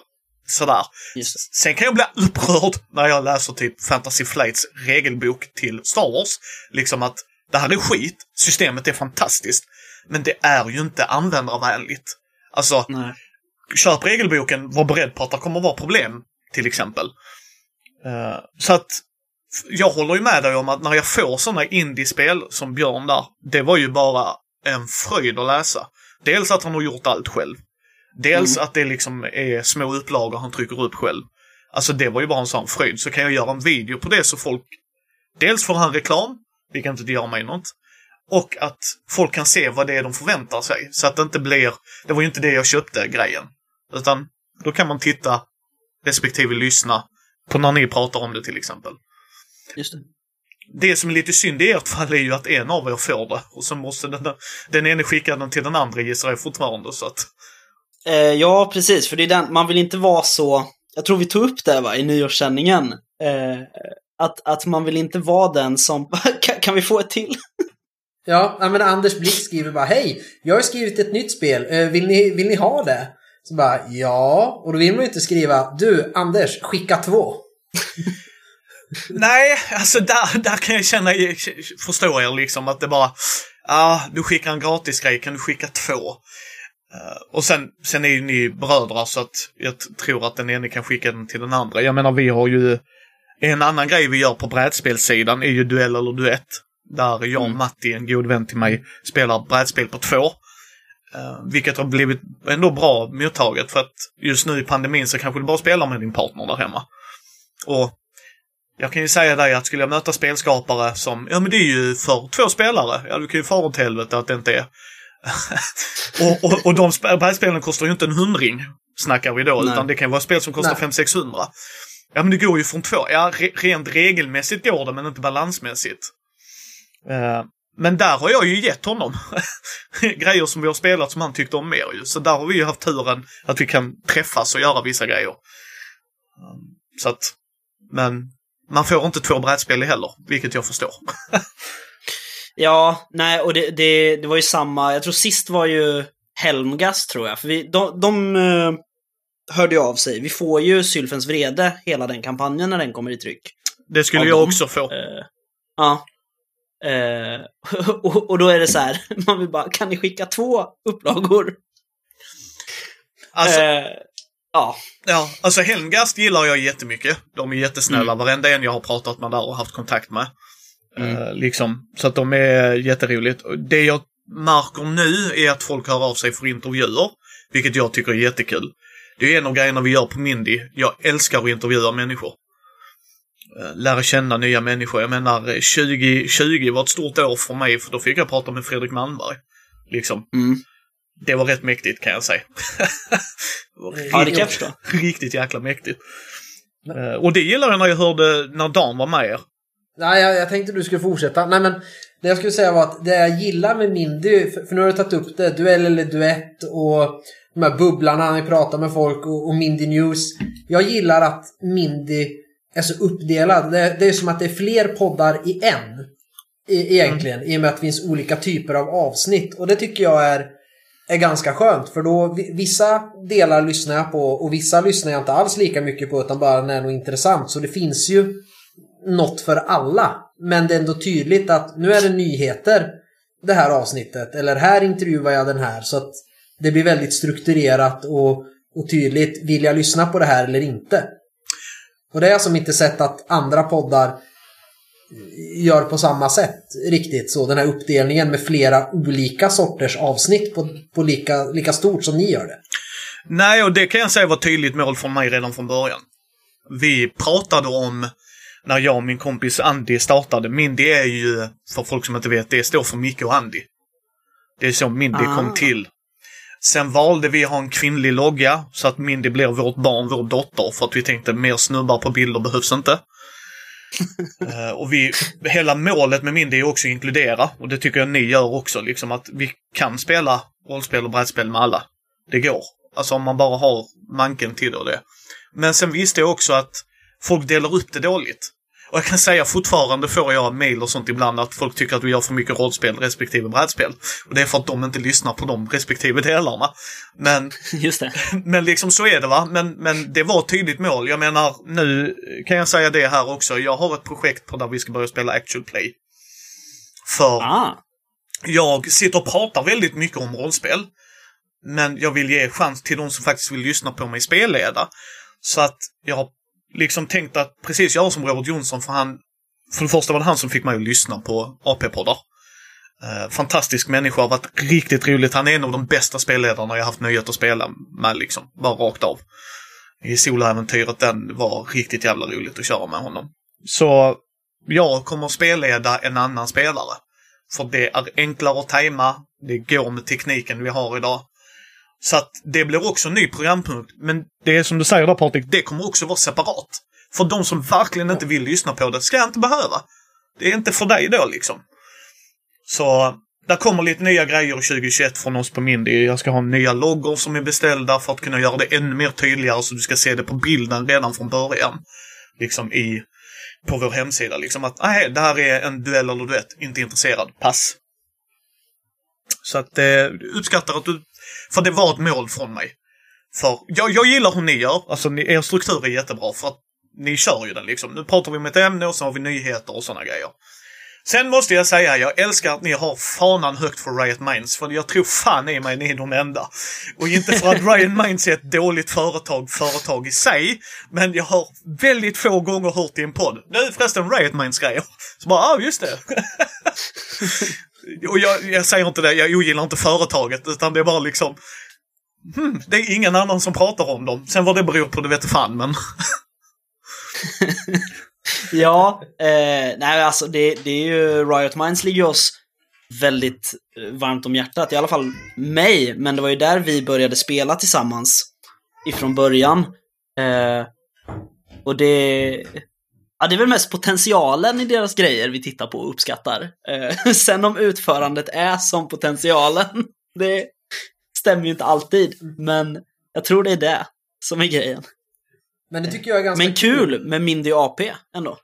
Speaker 3: Sådär.
Speaker 1: Just.
Speaker 3: Sen kan jag bli upprörd när jag läser typ Fantasy Flights regelbok till Star Wars. Liksom att det här är skit, systemet är fantastiskt, men det är ju inte användarvänligt. Alltså,
Speaker 1: Nej.
Speaker 3: köp regelboken, var beredd på att det kommer vara problem, till exempel. Eh, så att jag håller ju med dig om att när jag får sådana indiespel som Björn där, det var ju bara en fröjd att läsa. Dels att han har gjort allt själv. Dels att det liksom är små upplagor han trycker upp själv. Alltså det var ju bara en sån fröjd. Så kan jag göra en video på det så folk... Dels får han reklam, vilket inte gör mig något. Och att folk kan se vad det är de förväntar sig. Så att det inte blir... Det var ju inte det jag köpte, grejen. Utan då kan man titta, respektive lyssna, på när ni pratar om det till exempel.
Speaker 1: Just det.
Speaker 3: Det som är lite synd i ert fall är ju att en av er får det. Och så måste den, den ene skicka den till den andra gissar jag fortfarande. Så att,
Speaker 1: Eh, ja, precis. För det är den, man vill inte vara så... Jag tror vi tog upp det va, i nyårssändningen. Eh, att, att man vill inte vara den som... kan, kan vi få ett till?
Speaker 2: Ja, men Anders Blick skriver bara Hej! Jag har skrivit ett nytt spel. Eh, Vill ni, vill ni ha det? Så bara ja. Och då vill man ju inte skriva Du, Anders, skicka två.
Speaker 3: Nej, alltså där, där kan jag känna, förstå er liksom att det bara, ja, du skickar en gratisgrej, kan du skicka två? Eh, och sen, sen är ju ni bröder så att jag tror att den ene kan skicka den till den andra. Jag menar, vi har ju en annan grej vi gör på brädspelssidan är ju duell eller duett. Där jag och
Speaker 1: Mm.
Speaker 3: Matti, en god vän till mig, spelar brädspel på två. Eh, vilket har blivit ändå bra mottaget för att just nu i pandemin så kanske du bara spelar med din partner där hemma. Och jag kan ju säga dig att skulle jag möta spelskapare som, ja men det är ju för två spelare, ja du kan ju fara åt helvete att det inte är. Och, och, och de sp- brädspelen kostar ju inte en hundring, snackar vi då,
Speaker 1: Nej.
Speaker 3: utan det kan vara spel som kostar
Speaker 2: Nej.
Speaker 3: 500-600. Ja men det går ju från två, ja re, rent regelmässigt går det men inte balansmässigt. Eh, men där har jag ju gett honom grejer som vi har spelat som han tyckte om mer ju. Så där har vi ju haft turen att vi kan träffas och göra vissa grejer. Um, Så att, men man får inte två brädspel heller, vilket jag förstår.
Speaker 1: Ja, nej, och det, det, det var ju samma. Jag tror sist var ju Helmgast, tror jag. För vi, de, de eh, hörde ju av sig. Vi får ju Sylfens vrede, hela den kampanjen, när den kommer i tryck.
Speaker 3: Det skulle
Speaker 1: Av
Speaker 3: jag
Speaker 1: dem?
Speaker 3: också få.
Speaker 1: Eh, ja. Eh, och, och då är det så här, man vill bara, kan ni skicka två upplagor?
Speaker 3: Alltså,
Speaker 1: ja,
Speaker 3: ja, alltså Helmgast gillar jag jättemycket. De är jättesnälla,
Speaker 1: Mm.
Speaker 3: varenda en jag har pratat med där och haft kontakt med.
Speaker 1: Mm.
Speaker 3: Eh, liksom. Så att de är jätteroligt. Det jag märker nu är att folk hör av sig för intervjuer, vilket jag tycker är jättekul. Det är en av grejerna vi gör på Mindy. Jag älskar att intervjua människor. Eh, Lära känna nya människor. Jag menar, eh, 2020 var ett stort år för mig, för då fick jag prata med Fredrik Malmberg. Liksom.
Speaker 1: mm.
Speaker 3: Det var rätt mäktigt kan jag säga. Det var
Speaker 1: ja det kan jag förstå.
Speaker 3: riktigt jäkla mäktigt. Eh, Och det gillar jag när jag hörde när Dan var med er.
Speaker 2: Nej, jag, jag tänkte du skulle fortsätta. Nej, men det jag skulle säga var att det jag gillar med Mindy, för, för nu har du tagit upp det, duell eller duett och de här bubblarna när vi pratar med folk och, och Mindy News. Jag gillar att Mindy är så uppdelad. Det, det är som att det är fler poddar i en. E, egentligen, i och med att det finns olika typer av avsnitt. Och det tycker jag är, är ganska skönt. För då, vissa delar lyssnar jag på och vissa lyssnar jag inte alls lika mycket på utan bara när det är något intressant. Så det finns ju något för alla. Men det är ändå tydligt att nu är det nyheter det här avsnittet. Eller här intervjuar jag den här. Så att det blir väldigt strukturerat och, och tydligt. Vill jag lyssna på det här eller inte? Och det har jag som inte sett att andra poddar gör på samma sätt riktigt. Så den här uppdelningen med flera olika sorters avsnitt på, på lika, lika stort som ni gör det.
Speaker 3: Nej, och det kan jag säga var ett tydligt mål från mig redan från början. Vi pratade om, när jag och min kompis Andy startade, Mindy är ju, för folk som inte vet, det står för Micke och Andy. Det är så Mindy
Speaker 1: Ah.
Speaker 3: kom till. Sen valde vi att ha en kvinnlig logga, så att Mindy blir vårt barn, vår dotter, för att vi tänkte mer snubbar på bilder behövs inte. Eh, och vi, hela målet med min det är också att inkludera, och det tycker jag ni gör också, liksom att vi kan spela rollspel och brädspel med alla. Det går. Alltså om man bara har manken till det och det. Men sen visste jag också att folk delar upp det dåligt. Och jag kan säga fortfarande får jag mail och sånt ibland att folk tycker att vi gör för mycket rollspel respektive brädspel. Och det är för att de inte lyssnar på de respektive delarna. Men,
Speaker 1: Just det.
Speaker 3: men liksom så är det va. Men, men det var ett tydligt mål. Jag menar, nu kan jag säga det här också. Jag har ett projekt på där vi ska börja spela actual play. För
Speaker 1: Ah.
Speaker 3: jag sitter och pratar väldigt mycket om rollspel. Men jag vill ge chans till de som faktiskt vill lyssna på mig spelleda. Så att jag har liksom tänkt att precis göra som Robert Jonsson, för han... För det första var det han som fick mig att lyssna på AP-poddar. Eh, fantastisk människa, har varit riktigt roligt. Han är en av de bästa spelledarna jag haft nöjet att spela med liksom. Bara rakt av. I soloäventyret, den var riktigt jävla roligt att köra med honom. Så jag kommer att spelleda en annan spelare. För det är enklare att tajma, det går med tekniken vi har idag. Så att det blir också en ny programpunkt. Men det är som du säger där Patrik, det kommer också vara separat. För de som verkligen inte vill lyssna på det ska jag inte behöva. Det är inte för dig då liksom. Så där kommer lite nya grejer 2021 från oss på Mindy. Jag ska ha nya loggor som är beställda för att kunna göra det ännu mer tydligare så du ska se det på bilden redan från början. Liksom i, på vår hemsida liksom att, nej, det här är en duell eller duett, inte intresserad, pass. Så att eh, uppskattar att du, för det var ett mål från mig. För jag, jag gillar hur ni gör, alltså ni, er struktur är jättebra för att ni kör ju den liksom. Nu pratar vi om ett ämne och så har vi nyheter och sådana grejer. Sen måste jag säga, jag älskar att ni har fanan högt för Riot Minds, för jag tror fan i mig ni är de enda. Och inte för att Riot Minds är ett dåligt företag, företag i sig, men jag har väldigt få gånger hört i en podd. Nu förresten Riot Minds grejer. Så bara, ja ah, just det och jag, jag säger inte det, jag ogillar inte företaget, utan det är bara liksom, hmm, det är ingen annan som pratar om dem. Sen vad det beror på, det vet fan, men...
Speaker 1: Ja, eh, nej alltså det, det är ju, Riot Minds ligger oss väldigt eh, varmt om hjärtat, i alla fall mig, men det var ju där vi började spela tillsammans ifrån början. Eh, och det, ja, det är väl mest potentialen i deras grejer vi tittar på och uppskattar. Eh, sen om utförandet är som potentialen, det stämmer ju inte alltid, men jag tror det är det som är grejen.
Speaker 2: Men det tycker jag är ganska
Speaker 1: Men kul med Mindy AP ändå.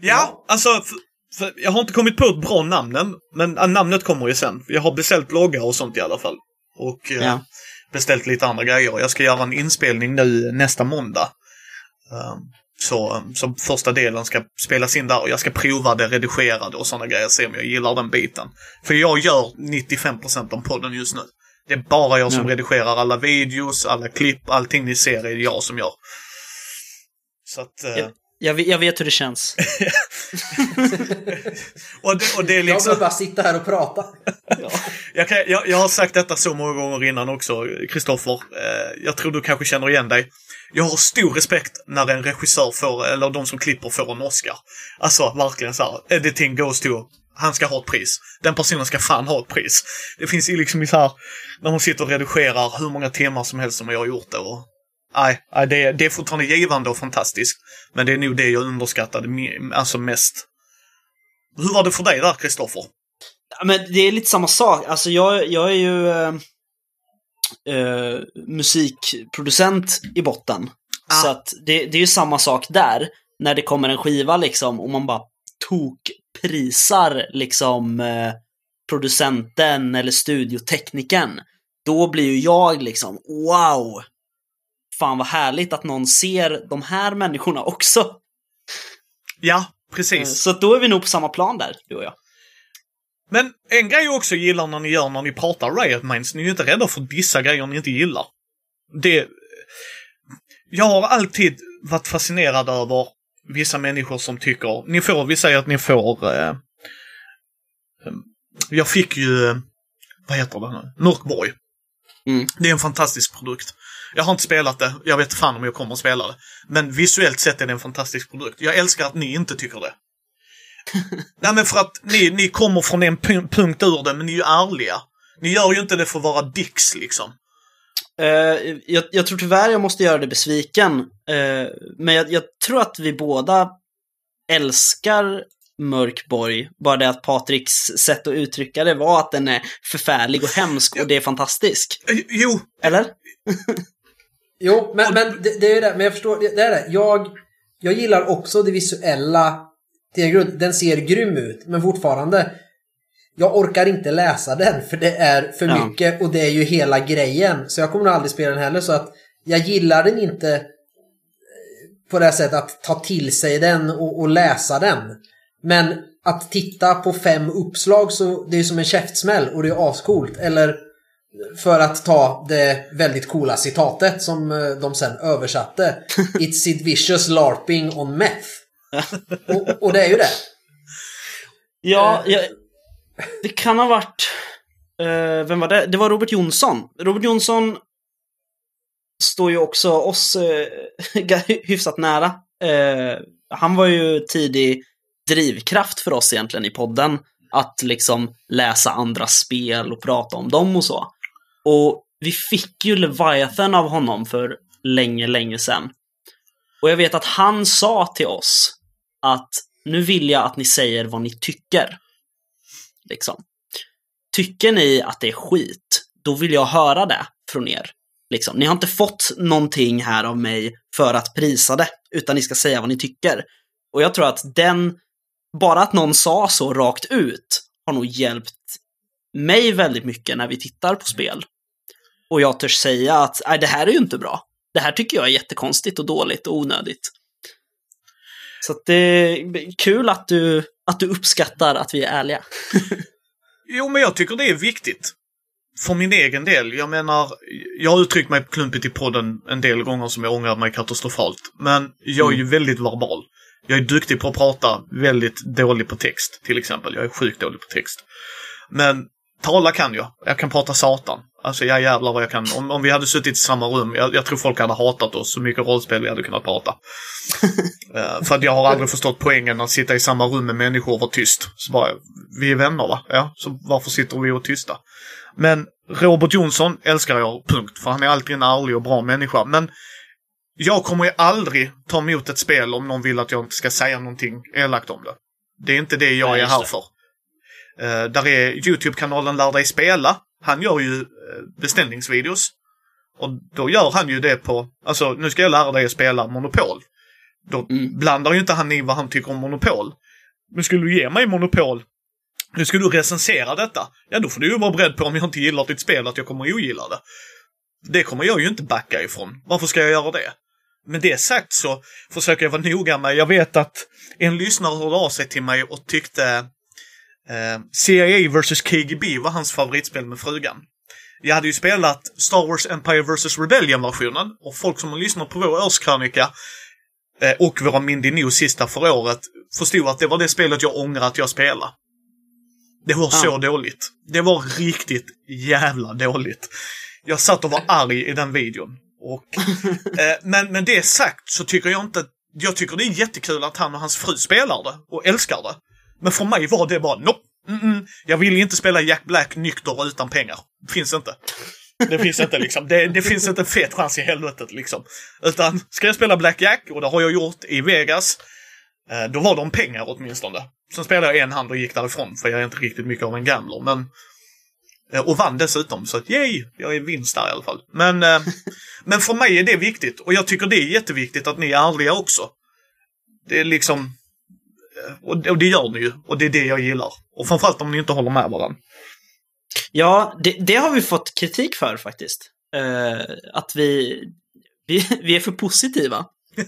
Speaker 3: Ja, alltså, för, för jag har inte kommit på ett bra namn än, men äh, namnet kommer ju sen. Jag har beställt bloggar och sånt i alla fall. Och eh,
Speaker 1: Ja.
Speaker 3: beställt lite andra grejer. Jag ska göra en inspelning nu nästa måndag. Um, så, så första delen ska spelas in där och jag ska prova det redigerade och sådana grejer, se om jag gillar den biten. För jag gör 95% av podden just nu. Det är bara jag som
Speaker 1: Ja.
Speaker 3: redigerar alla videos, alla klipp, allting ni ser är det jag som gör. Så att... eh,
Speaker 1: Ja. Jag, vet- jag vet hur det känns.
Speaker 3: och, det, och det är
Speaker 2: Jag
Speaker 3: liksom...
Speaker 2: behöver bara sitta här och prata.
Speaker 3: Jag, kan, jag, jag har sagt detta så många gånger innan också, Kristoffer. Eh, jag tror du kanske känner igen dig. Jag har stor respekt när en regissör får, eller de som klipper får en Oscar. Alltså verkligen så här, editing goes to, han ska ha ett pris. Den personen ska fan ha ett pris. Det finns ju liksom så här, när hon sitter och redigerar hur många timmar som helst som jag har gjort det. Och, nej, nej, det, är- det är fortfarande givande och fantastiskt. Men det är nog det jag underskattade alltså mest. Hur var det för dig där, Kristoffer?
Speaker 1: Ja, Men det är lite samma sak. Alltså jag, jag är ju eh, eh, eh, musikproducent i botten.
Speaker 3: Ah.
Speaker 1: Så att det, det är ju samma sak där. När det kommer en skiva liksom och man bara tokprisar liksom eh, producenten eller studiotekniken. Då blir ju jag liksom wow! Fan vad härligt att någon ser de här människorna också.
Speaker 3: Ja,
Speaker 1: Eh,
Speaker 3: precis.
Speaker 1: Så att då är vi nog på samma plan där, du och jag.
Speaker 3: Men en grej jag också gillar när ni gör när ni pratar Riot Minds, ni är inte rädda för att dissa grejer ni inte gillar. Det... Jag har alltid varit fascinerad över vissa människor som tycker, ni får, vi säger att ni får, eh, eh, jag fick ju, eh, vad heter det nu, Mörkborg.
Speaker 1: Mm.
Speaker 3: Det är en fantastisk produkt. Jag har inte spelat det, jag vet fan om jag kommer att spela det. Men visuellt sett är det en fantastisk produkt. Jag älskar att ni inte tycker det. Nej men för att ni, ni kommer från en pu- punkt ur det, men ni är ju ärliga. Ni gör ju inte det för att vara dicks liksom.
Speaker 1: Eh, jag, jag tror tyvärr jag måste göra dig besviken. Eh, men jag, jag tror att vi båda älskar Mörkborg. Bara det att Patriks sätt att uttrycka det var att den är förfärlig och hemsk och det är fantastisk.
Speaker 3: Eh, Jo,
Speaker 1: Eller?
Speaker 2: Jo, men, men det, det är det. Men jag förstår, det, det är det. Jag, jag gillar också det visuella grund. Den ser grym ut, men fortfarande. Jag orkar inte läsa den för det är för
Speaker 1: Ja.
Speaker 2: mycket och det är ju hela grejen. Så jag kommer nog aldrig spela den heller så att jag gillar den inte eh, på det här sättet att ta till sig den och, och läsa den. Men att titta på fem uppslag så det är som en käftsmäll och det är ascoolt. Eller för att ta det väldigt coola citatet som eh, de sen översatte. It's Sid Vicious LARPing on meth. Och, och det är ju det.
Speaker 1: Ja,
Speaker 2: Eh.
Speaker 1: jag, det kan ha varit... eh, vem var det? Det var Robert Jonsson. Robert Jonsson står ju också oss uh, hyfsat nära. Eh, han var ju tidig drivkraft för oss egentligen i podden. Att liksom läsa andra spel och prata om dem och så. Och vi fick ju Leviathan av honom för länge, länge sedan. Och jag vet att han sa till oss att nu vill jag att ni säger vad ni tycker. Liksom. Tycker ni att det är skit, då vill jag höra det från er. Liksom. Ni har inte fått någonting här av mig för att prisa det, utan ni ska säga vad ni tycker. Och jag tror att den, bara att någon sa så rakt ut, har nog hjälpt mig väldigt mycket när vi tittar på spel. Och jag törs säga att nej, det här är ju inte bra. Det här tycker jag är jättekonstigt och dåligt och onödigt. Så att det är kul att du, att du uppskattar att vi är ärliga.
Speaker 3: Jo, men jag tycker det är viktigt. För min egen del. Jag menar, jag har uttryckt mig klumpigt i podden en del gånger som jag ångrar mig katastrofalt. Men jag är ju väldigt verbal. Jag är duktig på att prata, väldigt dålig på text till exempel. Jag är sjukt dålig på text. Men tala kan jag. Jag kan prata satan. Alltså jag jävlar vad jag kan. Om, om vi hade suttit i samma rum, jag, jag tror folk hade hatat oss så mycket rollspel vi hade kunnat prata. Eh, för att jag har aldrig förstått poängen att sitta i samma rum med människor och vara tyst. Så bara, vi är vänner va? Ja, så varför sitter vi och tysta? Men Robert Jonsson älskar jag, punkt. För han är alltid en ärlig och bra människa. Men jag kommer ju aldrig ta emot ett spel om någon vill att jag ska säga någonting elakt om det. Det är inte det jag
Speaker 1: Nej,
Speaker 3: är här för. Uh, där är Youtube-kanalen Lär dig spela. Han gör ju uh, beställningsvideos. Och då gör han ju det på, alltså nu ska jag lära dig att spela Monopol. Då
Speaker 1: Mm.
Speaker 3: blandar ju inte han i vad han tycker om Monopol. Men skulle du ge mig Monopol, nu ska du recensera detta. Ja, då får du ju vara beredd på om jag inte gillar ditt spel att jag kommer ogilla det. Det kommer jag ju inte backa ifrån. Varför ska jag göra det? Med det sagt så försöker jag vara noga med, jag vet att en lyssnare hörde av sig till mig och tyckte eh, CIA vs KGB var hans favoritspel med frugan. Jag hade ju spelat Star Wars Empire vs Rebellion-versionen och folk som har lyssnat på vår årskrönika eh, och våra Mindy News sista för året förstod att det var det spelet jag ångrar att jag spelade. Det var så
Speaker 1: Ja.
Speaker 3: dåligt. Det var riktigt jävla dåligt. Jag satt och var arg i den videon. Och, eh, men med det sagt så tycker jag inte... Jag tycker det är jättekul att han och hans fru spelar det och älskar det. Men för mig var det bara nope. Mm -mm. Jag vill inte spela Jack Black nykter och utan pengar. Finns inte. Det finns inte liksom. Det, det finns inte en fet chans i helvetet liksom. Utan ska jag spela Black Jack, och det har jag gjort i Vegas, eh, då var de pengar åtminstone. Sen spelade jag en hand och gick därifrån, för jag är inte riktigt mycket av en gambler. Men, eh, och vann dessutom, så att yay! Jag är vinst där i alla fall. Men, eh, men för mig är det viktigt, och jag tycker det är jätteviktigt att ni är ärliga också. Det är liksom... eh, Och det, och det gör ni ju, och det är det jag gillar. Och framförallt om ni inte håller med varandra.
Speaker 1: Ja, det, det har vi fått kritik för faktiskt. Eh, att vi, vi, vi är för positiva.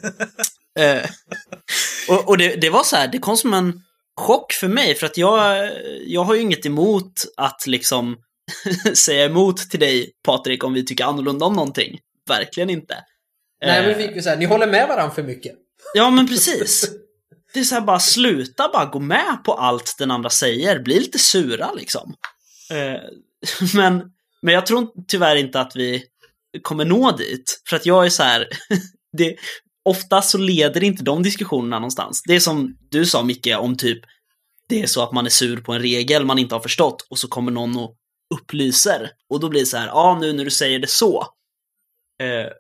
Speaker 1: Eh, och och det, det var så här, det kom som en chock för mig, för att jag, jag har ju inget emot att liksom säga emot till dig, Patrik, om vi tycker annorlunda om någonting. Verkligen inte.
Speaker 2: Nej, men
Speaker 1: Eh,
Speaker 2: vi fick ju säga, ni håller med varandra för mycket.
Speaker 1: Ja, men precis. Det är så här bara sluta bara gå med på allt den andra säger. Bli lite sura liksom. Eh, men, men jag tror tyvärr inte att vi kommer nå dit. För att jag är så här, det, oftast så leder inte de diskussionerna någonstans. Det är som du sa Micke om typ, det är så att man är sur på en regel man inte har förstått och så kommer någon och upplyser. Och då blir det så här, ja ah, nu när du säger det så. Eh,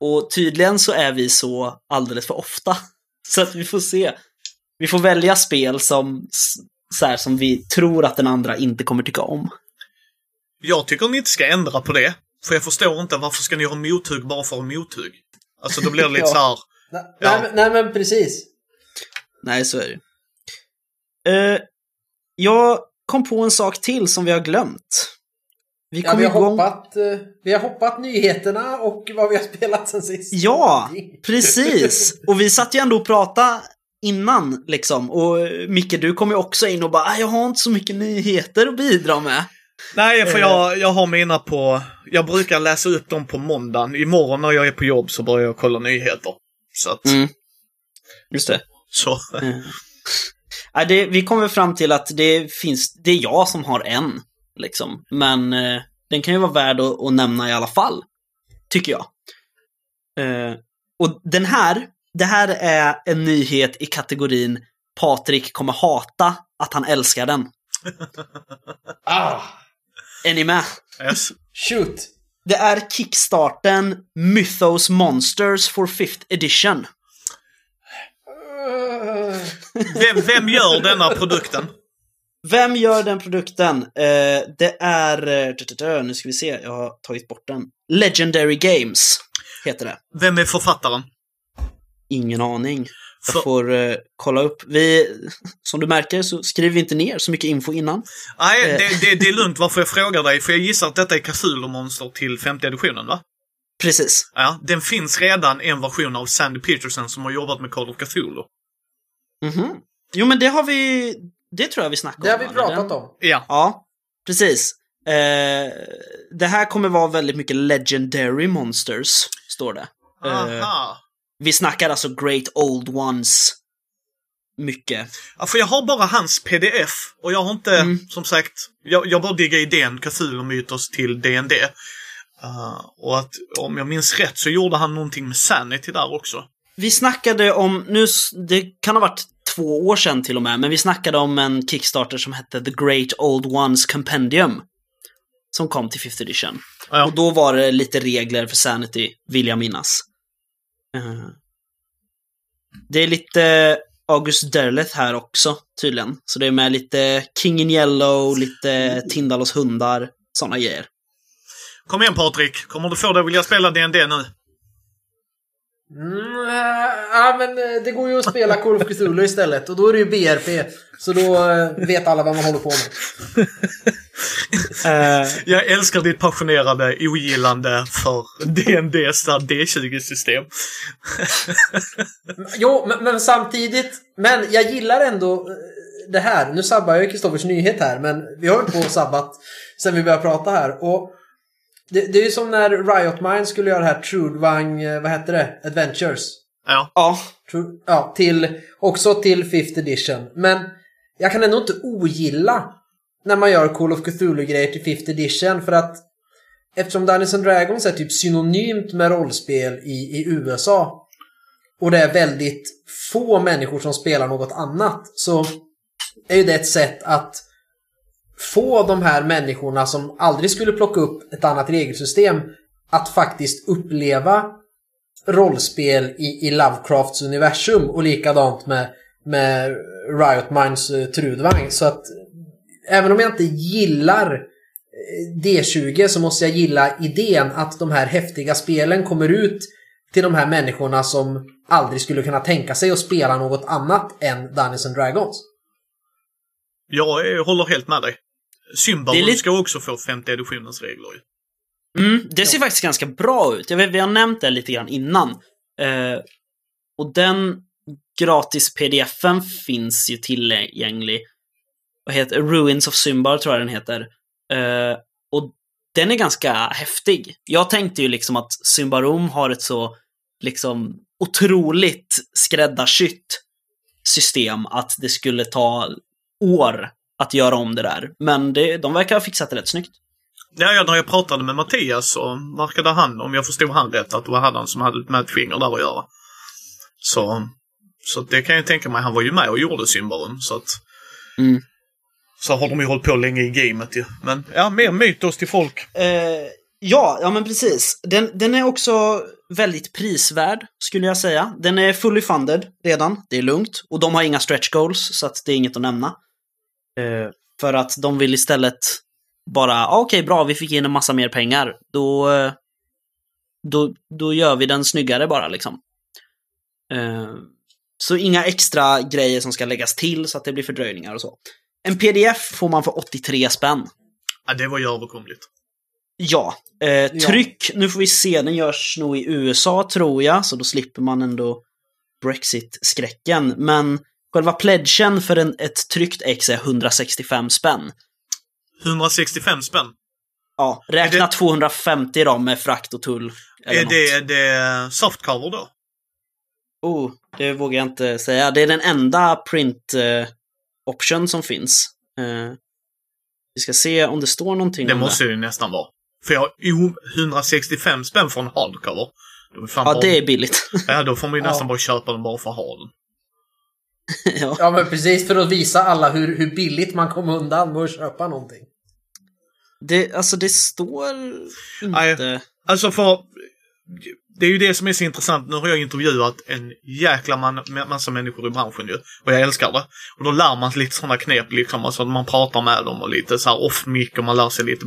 Speaker 1: och tydligen så är vi så alldeles för ofta. Så att vi får se. Vi får välja spel som, så här, som vi tror att den andra inte kommer tycka om.
Speaker 3: Jag tycker ni inte ska ändra på det. För jag förstår inte varför ska ni göra mothugg bara för mothugg? Alltså då blir det lite
Speaker 2: Ja.
Speaker 3: så här. Ja.
Speaker 2: nej, men- nej men precis.
Speaker 1: Nej, så är det uh, Jag kom på en sak till som vi har glömt. Vi
Speaker 2: Ja,
Speaker 1: kom
Speaker 2: vi, har
Speaker 1: igång...
Speaker 2: hoppat, eh, vi har hoppat nyheterna och vad vi har spelat sen sist.
Speaker 1: Ja, precis! Och vi satt ju ändå och pratade innan, liksom. Och eh, Micke, du kom ju också in och bara "Ah, “Jag har inte så mycket nyheter att bidra med”.
Speaker 3: Nej, för jag, jag har mina på... Jag brukar läsa upp dem på måndagen. Imorgon när jag är på jobb så börjar jag kolla nyheter. Så att...
Speaker 1: Mm. Just det.
Speaker 3: Så.
Speaker 1: Mm. Nej, det, vi kommer fram till att det finns, det är jag som har en, liksom. Men eh, den kan ju vara värd att, att nämna i alla fall, tycker jag. Eh, och den här, det här är en nyhet i kategorin Patrik kommer hata att han älskar den.
Speaker 2: Ah,
Speaker 1: Är ni med?
Speaker 3: Yes.
Speaker 2: shoot!
Speaker 1: Det är kickstarten Mythos Monsters for 5th edition.
Speaker 3: Vem, vem gör denna produkten?
Speaker 1: Vem gör den produkten? Eh, det är... eh, Nu ska vi se, jag har tagit bort den. Legendary Games heter det.
Speaker 3: Vem är författaren?
Speaker 1: Ingen aning.
Speaker 3: För-
Speaker 1: Jag får eh, kolla upp. Vi, som du märker så skriver vi inte ner så mycket info innan.
Speaker 3: Nej,
Speaker 1: Eh.
Speaker 3: det, det, det är lugnt varför jag frågar dig. För jag gissar att detta är Cthulhu-monster till femte editionen, va?
Speaker 1: Precis.
Speaker 3: Ja, den finns redan en version av Sandy Peterson som har jobbat med Call of Cthulhu.
Speaker 1: Mhm. Jo, men det har vi... Det tror jag vi snackade
Speaker 2: det har
Speaker 1: om.
Speaker 2: vi pratat
Speaker 1: Den-
Speaker 2: om.
Speaker 3: Ja.
Speaker 1: Ja, precis. Eh, det här kommer vara väldigt mycket Legendary Monsters, står det. Eh,
Speaker 3: Aha.
Speaker 1: Vi snackar alltså Great Old Ones. Mycket.
Speaker 3: Ja, för jag har bara hans pdf och jag har inte,
Speaker 1: Mm.
Speaker 3: som sagt, jag, jag bara diggar idén Cthulhu-mytos till DND. Uh, och att om jag minns rätt så gjorde han någonting med Sanity där också.
Speaker 1: Vi snackade om, nu, det kan ha varit två år sedan till och med, men vi snackade om en Kickstarter som hette The Great Old Ones Compendium. Som kom till 5th edition.
Speaker 3: Ja.
Speaker 1: Och då var det lite regler för Sanity, vill jag minnas. Eh, det är lite August Derleth här också, tydligen. Så det är med lite King in Yellow, lite Tindalos hundar, sådana grejer.
Speaker 3: Kom igen Patrik, kommer du få det att vilja spela DND nu?
Speaker 2: Mm, äh, ja, men eh, det går ju att spela Call of Cthulhu istället och då är det ju BRP. Så då vet alla vad man håller på med.
Speaker 1: Eh,
Speaker 3: Jag älskar ditt passionerade ogillande för DNDs där D20-system.
Speaker 2: Jo, men, men samtidigt. Men jag gillar ändå det här. Nu sabbar jag ju Kristoffers nyhet här, men vi har ju på sabbat sen vi började prata här. Och det, det är ju som när Riot Mind skulle göra det här Trudvang, eh, vad hette det? Adventures.
Speaker 3: Ja.
Speaker 1: ja,
Speaker 2: Tru- Ja, till, också till 5th edition. Men jag kan ändå inte ogilla när man gör Call of Cthulhu-grejer till 5th edition för att eftersom Dungeons and Dragons är typ synonymt med rollspel i, i USA och det är väldigt få människor som spelar något annat så är ju det ett sätt att få de här människorna som aldrig skulle plocka upp ett annat regelsystem att faktiskt uppleva rollspel i, i Lovecrafts universum och likadant med, med Riot Minds uh, Trudvang. Så att även om jag inte gillar eh, D20 så måste jag gilla idén att de här häftiga spelen kommer ut till de här människorna som aldrig skulle kunna tänka sig att spela något annat än Dungeons and Dragons.
Speaker 3: Jag håller helt med dig. Symbaron
Speaker 1: lite-
Speaker 3: ska också få femte editionens regler ju.
Speaker 1: Mm, det ser faktiskt ganska bra ut. Jag vet, vi har nämnt det lite grann innan. Eh, och den gratis pdfen finns ju tillgänglig. Vad heter Ruins of Symbar tror jag den heter. Eh, och den är ganska häftig. Jag tänkte ju liksom att Symbarom har ett så liksom otroligt skräddarsytt system att det skulle ta år att göra om det där. Men det, de verkar ha fixat det rätt snyggt.
Speaker 3: Ja, när jag pratade med Mattias så verkade han, om jag förstod han rätt, att det var han som hade med ett finger där att göra. Så, så det kan jag tänka mig. Han var ju med och gjorde Symbaron, så att...
Speaker 1: Mm.
Speaker 3: Så har de ju hållit på länge i gamet ju. Men ja, mer mytos till folk.
Speaker 1: Eh, Ja, ja men precis. Den, den är också väldigt prisvärd, skulle jag säga. Den är fully funded redan, det är lugnt. Och de har inga stretch goals, så att det är inget att nämna. Eh, för att de vill istället bara, ah, okej okay, bra, vi fick in en massa mer pengar. Då, eh, då, då gör vi den snyggare bara liksom. Eh, så inga extra grejer som ska läggas till så att det blir fördröjningar och så. En pdf får man för 83 spänn.
Speaker 3: Ja, det var ju överkomligt.
Speaker 1: Ja. Eh, tryck, ja. nu får vi se, den görs nog i USA tror jag, så då slipper man ändå Brexit-skräcken. Men själva pledgen för en, ett tryckt ex är 165 spänn.
Speaker 3: 165 spänn?
Speaker 1: Ja, räkna det... 250 då med frakt och tull.
Speaker 3: Är det, är det softcover då?
Speaker 1: Oh, det vågar jag inte säga. Det är den enda print eh, option som finns. Eh, vi ska se om det står någonting
Speaker 3: Det måste det ju nästan vara. För jag har 165 spänn för en hardcover.
Speaker 1: ja, bara... det är billigt.
Speaker 3: ja, då får man ju nästan bara köpa den bara för att ha den.
Speaker 2: ja. ja, men precis för att visa alla hur, hur billigt man kom undan med att köpa någonting.
Speaker 1: Det, alltså det står inte... Nej,
Speaker 3: alltså för det är ju det som är så intressant. Nu har jag intervjuat en jäkla man, massa människor i branschen ju. Och jag älskar det. Och då lär man sig lite sådana knep liksom. Alltså man pratar med dem och lite så här off mic och man lär sig lite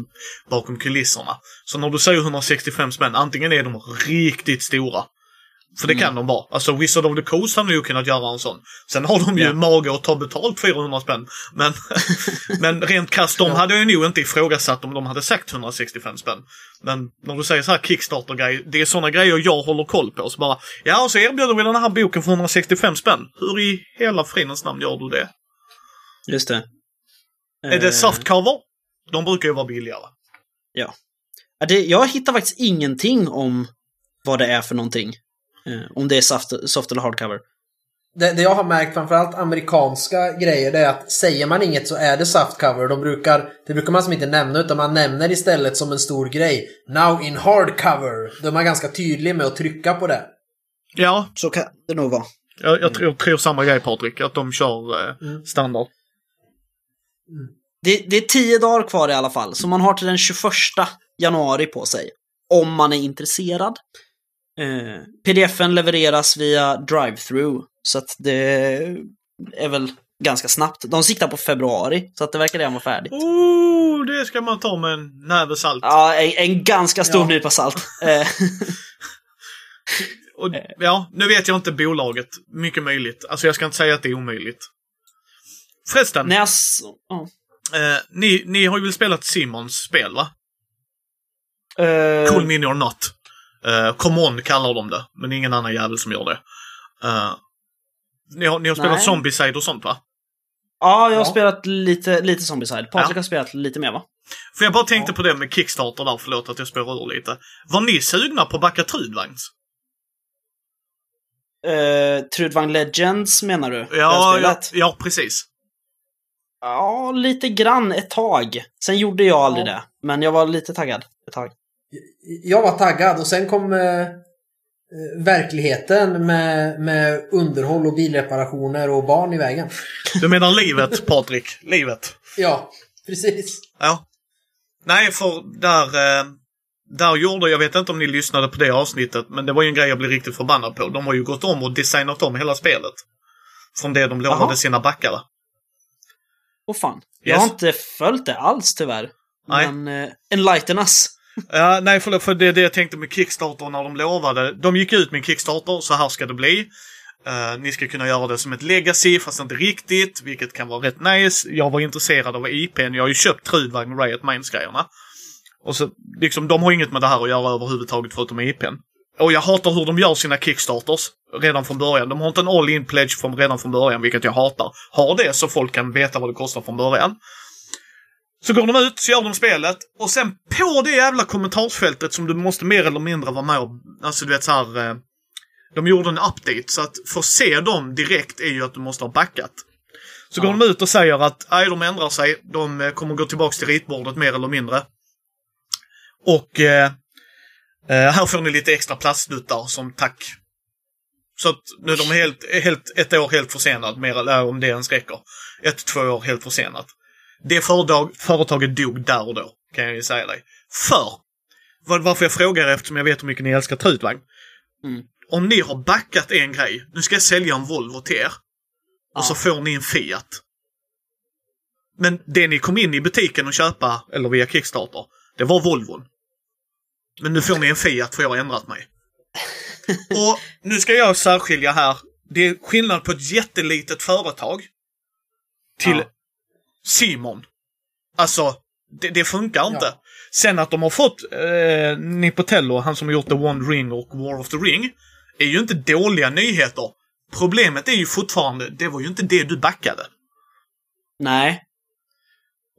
Speaker 3: bakom kulisserna. Så när du säger 165 spänn, antingen är de riktigt stora. För det kan mm. de vara. Alltså Wizard of the Coast hade ju kunnat göra en sån. Sen har de ju yeah. mage att ta betalt 400 spänn. Men, men rent krasst, de hade jag nog inte ifrågasatt om de hade sagt 165 spänn. Men när du säger så här Kickstarter-grej, det är såna grejer jag håller koll på. Så bara, ja och så erbjuder vi den här boken för 165 spänn. Hur i hela fridens namn gör du det?
Speaker 1: Just det.
Speaker 3: Är det eh. softcover? De brukar ju vara billigare.
Speaker 1: Ja. Det, jag hittar faktiskt ingenting om vad det är för någonting. Eh, om det är soft, soft eller hardcover.
Speaker 2: Det, det, jag har märkt framförallt amerikanska grejer det är att säger man inget så är det softcover. De brukar, det brukar man som inte nämna utan man nämner istället som en stor grej. Now in hardcover. Då är man ganska tydlig med att trycka på det.
Speaker 3: Ja.
Speaker 1: Så kan det nog vara.
Speaker 3: Jag, jag, tror, jag tror samma grej Patrik, att de kör eh, mm. standard.
Speaker 1: Mm. Det, det, är tio dagar kvar i alla fall, så man har till den 21 januari på sig. Om man är intresserad. Eh, Pdfen levereras via drive-through, så att det är väl ganska snabbt. De siktar på februari, så att det verkar redan vara färdigt.
Speaker 3: Oh, det ska man ta med en näve salt.
Speaker 1: Ja, en, en ganska stor ja. nypa salt. Eh.
Speaker 3: Och, ja, nu vet jag inte bolaget. Mycket möjligt. Alltså jag ska inte säga att det är omöjligt. Förresten.
Speaker 1: Nej, alltså, oh.
Speaker 3: eh, ni, ni har ju väl spelat Simons spel, va? Uh... Cool Mini or Not. Uh, Come On kallar de det, men ingen annan jävel som gör det. Uh, ni, har, ni har spelat Zombieside och sånt va?
Speaker 1: Ja, jag har ja. spelat lite, lite Zombieside. Patrik ja. har spelat lite mer va?
Speaker 3: För jag bara tänkte ja. på det med Kickstarter där, förlåt att jag spårar ur lite. Var ni sugna på att backa Trudvagns?
Speaker 1: Uh, Trudvagn Legends menar du?
Speaker 3: Ja, ja, ja, precis.
Speaker 1: Ja, lite grann ett tag. Sen gjorde jag aldrig det. Men jag var lite taggad ett tag
Speaker 2: jag var taggad och sen kom eh, eh, verkligheten med, med underhåll och bilreparationer och barn i vägen.
Speaker 3: Du menar livet, Patrik? Livet?
Speaker 2: Ja, precis.
Speaker 3: Ja. Nej, för där, eh, där gjorde, jag vet inte om ni lyssnade på det avsnittet, men det var ju en grej jag blev riktigt förbannad på. De har ju gått om och designat om hela spelet. Från det de lovade Aha. sina backare.
Speaker 1: Åh fan. Yes. Jag har inte följt det alls tyvärr. Nej. Men eh, enlighten us.
Speaker 3: Ja, nej, förlåt, för det är det jag tänkte med Kickstarter när de lovade. De gick ut med Kickstarter, så här ska det bli. Uh, ni ska kunna göra det som ett legacy, fast inte riktigt, vilket kan vara rätt nice. Jag var intresserad av IPn, jag har ju köpt Trudvagn Riot Minds-grejerna. Och så, liksom, de har inget med det här att göra överhuvudtaget förutom IPn. Och jag hatar hur de gör sina Kickstarters redan från början. De har inte en all-in pledge från, redan från början, vilket jag hatar. Har det så folk kan veta vad det kostar från början. Så går de ut, så gör de spelet och sen på det jävla kommentarsfältet som du måste mer eller mindre vara med och... Alltså du vet så här, eh, De gjorde en update så att få se dem direkt är ju att du måste ha backat. Så ja. går de ut och säger att nej, de ändrar sig. De eh, kommer gå tillbaks till ritbordet mer eller mindre. Och eh, eh, här får ni lite extra plastnuttar som tack. Så att nu är de helt, helt, ett år helt försenad, mer eller om det ens räcker. Ett, två år helt försenat. Det företag, företaget dog där och då, kan jag ju säga dig. För var, varför jag frågar eftersom jag vet hur mycket ni älskar trutvagn.
Speaker 1: Mm.
Speaker 3: Om ni har backat en grej, nu ska jag sälja en Volvo till er. Och
Speaker 1: Ja.
Speaker 3: så får ni en Fiat. Men det ni kom in i butiken och köpa, eller via Kickstarter, det var Volvon. Men nu får ni en Fiat för jag har ändrat mig. och nu ska jag särskilja här. Det är skillnad på ett jättelitet företag till
Speaker 1: Ja.
Speaker 3: Simon. Alltså, det, det funkar inte.
Speaker 2: Ja.
Speaker 3: Sen att de har fått eh, Nipotello, han som har gjort The One Ring och War of the Ring, är ju inte dåliga nyheter. Problemet är ju fortfarande, det var ju inte det du backade.
Speaker 1: Nej.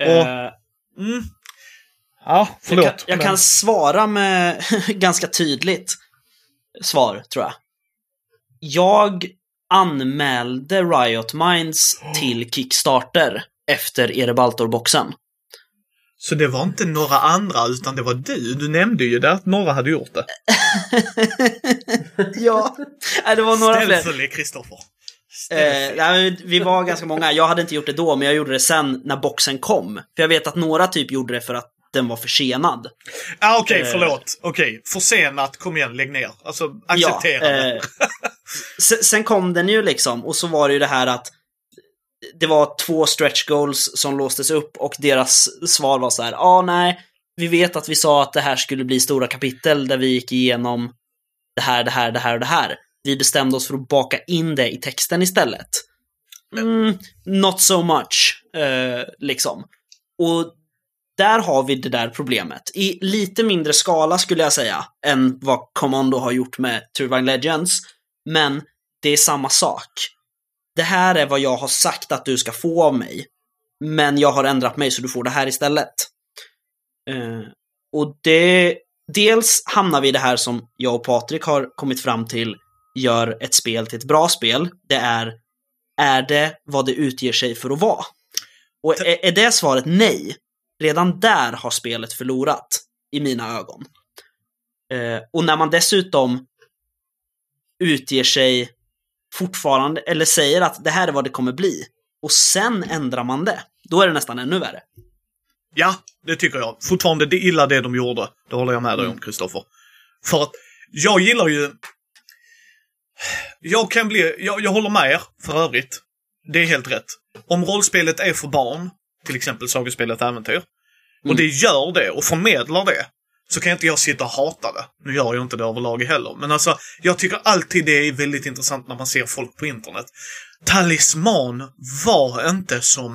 Speaker 3: Och-
Speaker 1: Eh,
Speaker 3: Mm. Ja, förlåt.
Speaker 1: Jag kan, jag
Speaker 3: men-
Speaker 1: kan svara med ganska tydligt svar, tror jag. Jag anmälde Riot Minds till Kickstarter efter Erebaltor-boxen.
Speaker 3: Så det var inte några andra, utan det var du. Du nämnde ju det att några hade gjort det.
Speaker 1: ja, Nej, det var några fler.
Speaker 3: Ställfölje, Kristoffer.
Speaker 1: Eh, nej, vi var ganska många. Jag hade inte gjort det då, men jag gjorde det sen när boxen kom. För jag vet att några typ gjorde det för att den var försenad.
Speaker 3: Ah, Okej,
Speaker 1: Eh.
Speaker 3: förlåt. Okej, försenat. Kom igen, lägg ner. Alltså, acceptera det.
Speaker 1: eh, sen, sen kom den ju liksom, och så var det ju det här att det var två stretch goals som låstes upp och deras svar var så här, ja ah, nej, vi vet att vi sa att det här skulle bli stora kapitel där vi gick igenom det här, det här, det här och det här. Vi bestämde oss för att baka in det i texten istället. Mm, not so much, eh, liksom. Och där har vi det där problemet. I lite mindre skala skulle jag säga, än vad Commando har gjort med Turbine Legends. Men det är samma sak. Det här är vad jag har sagt att du ska få av mig. Men jag har ändrat mig så du får det här istället. Eh, och det... Dels hamnar vi i det här som jag och Patrik har kommit fram till gör ett spel till ett bra spel. Det är, är det vad det utger sig för att vara? Och är, är det svaret nej, redan där har spelet förlorat i mina ögon. Eh, och när man dessutom utger sig fortfarande, eller säger att det här är vad det kommer bli, och sen ändrar man det, då är det nästan ännu värre.
Speaker 3: Ja, det tycker jag. Fortfarande, det illa det de gjorde. Det håller jag med dig
Speaker 1: Mm.
Speaker 3: om, Kristoffer. För att jag gillar ju... Jag kan bli... Jag, jag håller med er, för övrigt. Det är helt rätt. Om rollspelet är för barn, till exempel sagospelet Äventyr, och
Speaker 1: Mm.
Speaker 3: det gör det och förmedlar det, så kan inte jag sitta och hata det. Nu gör jag inte det överlag heller, men alltså, jag tycker alltid det är väldigt intressant när man ser folk på internet. Talisman var inte som...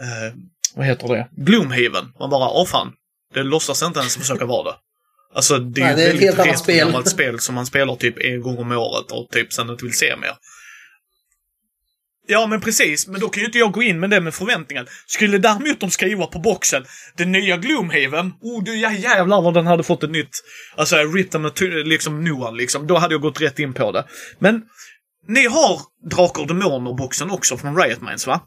Speaker 3: Eh, vad heter det? Gloomhaven. Man bara, åh fan. Det låtsas inte ens försöka vara det. Alltså det är
Speaker 2: Nej,
Speaker 3: ju
Speaker 2: det är ett
Speaker 3: väldigt
Speaker 2: helt annat spel.
Speaker 3: gammalt spel som man spelar typ en gång om året och typ sen inte vill se mer. Ja, men precis. Men då kan ju inte jag gå in med det med förväntningar. Skulle däremot de skriva på boxen den nya Gloomhaven, oh du ja, jävlar vad den hade fått ett nytt, alltså Rhythm liksom Noan liksom, då hade jag gått rätt in på det. Men ni har Drakar och Demoner-boxen också från Riot Minds va?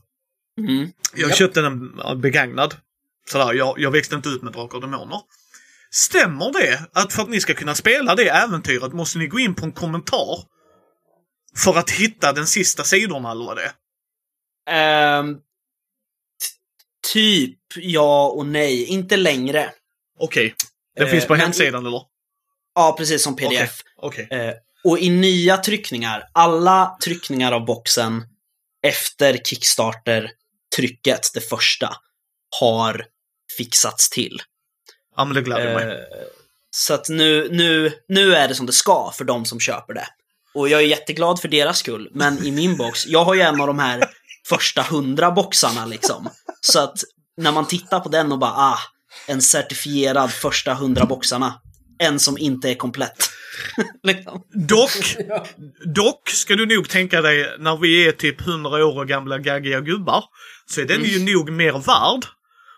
Speaker 1: Mm.
Speaker 3: Jag
Speaker 2: Japp.
Speaker 3: köpte den begagnad. Sådär, jag, jag växte inte ut med Drakar och Demoner. Stämmer det att för att ni ska kunna spela det äventyret måste ni gå in på en kommentar för att hitta den sista sidorna eller vad det är?
Speaker 1: Ehm, t- typ ja och nej, inte längre.
Speaker 3: Okej. Den
Speaker 1: Eh,
Speaker 3: finns på
Speaker 1: men i-
Speaker 3: hemsidan eller?
Speaker 1: Ja, precis som pdf.
Speaker 3: Okej.
Speaker 1: Eh, och i nya tryckningar, alla tryckningar av boxen efter Kickstarter-trycket, det första, har fixats till.
Speaker 3: Ja, men det gläder mig.
Speaker 1: Eh, så att nu, nu, nu är det som det ska för de som köper det. Och jag är jätteglad för deras skull, men i min box, jag har ju en av de här första hundra boxarna liksom. Så att när man tittar på den och bara, ah, en certifierad första hundra boxarna. En som inte är komplett. liksom.
Speaker 3: Dock, dock ska du nog tänka dig när vi är typ 100 år gamla gaggiga gubbar så är den ju nog mer värd.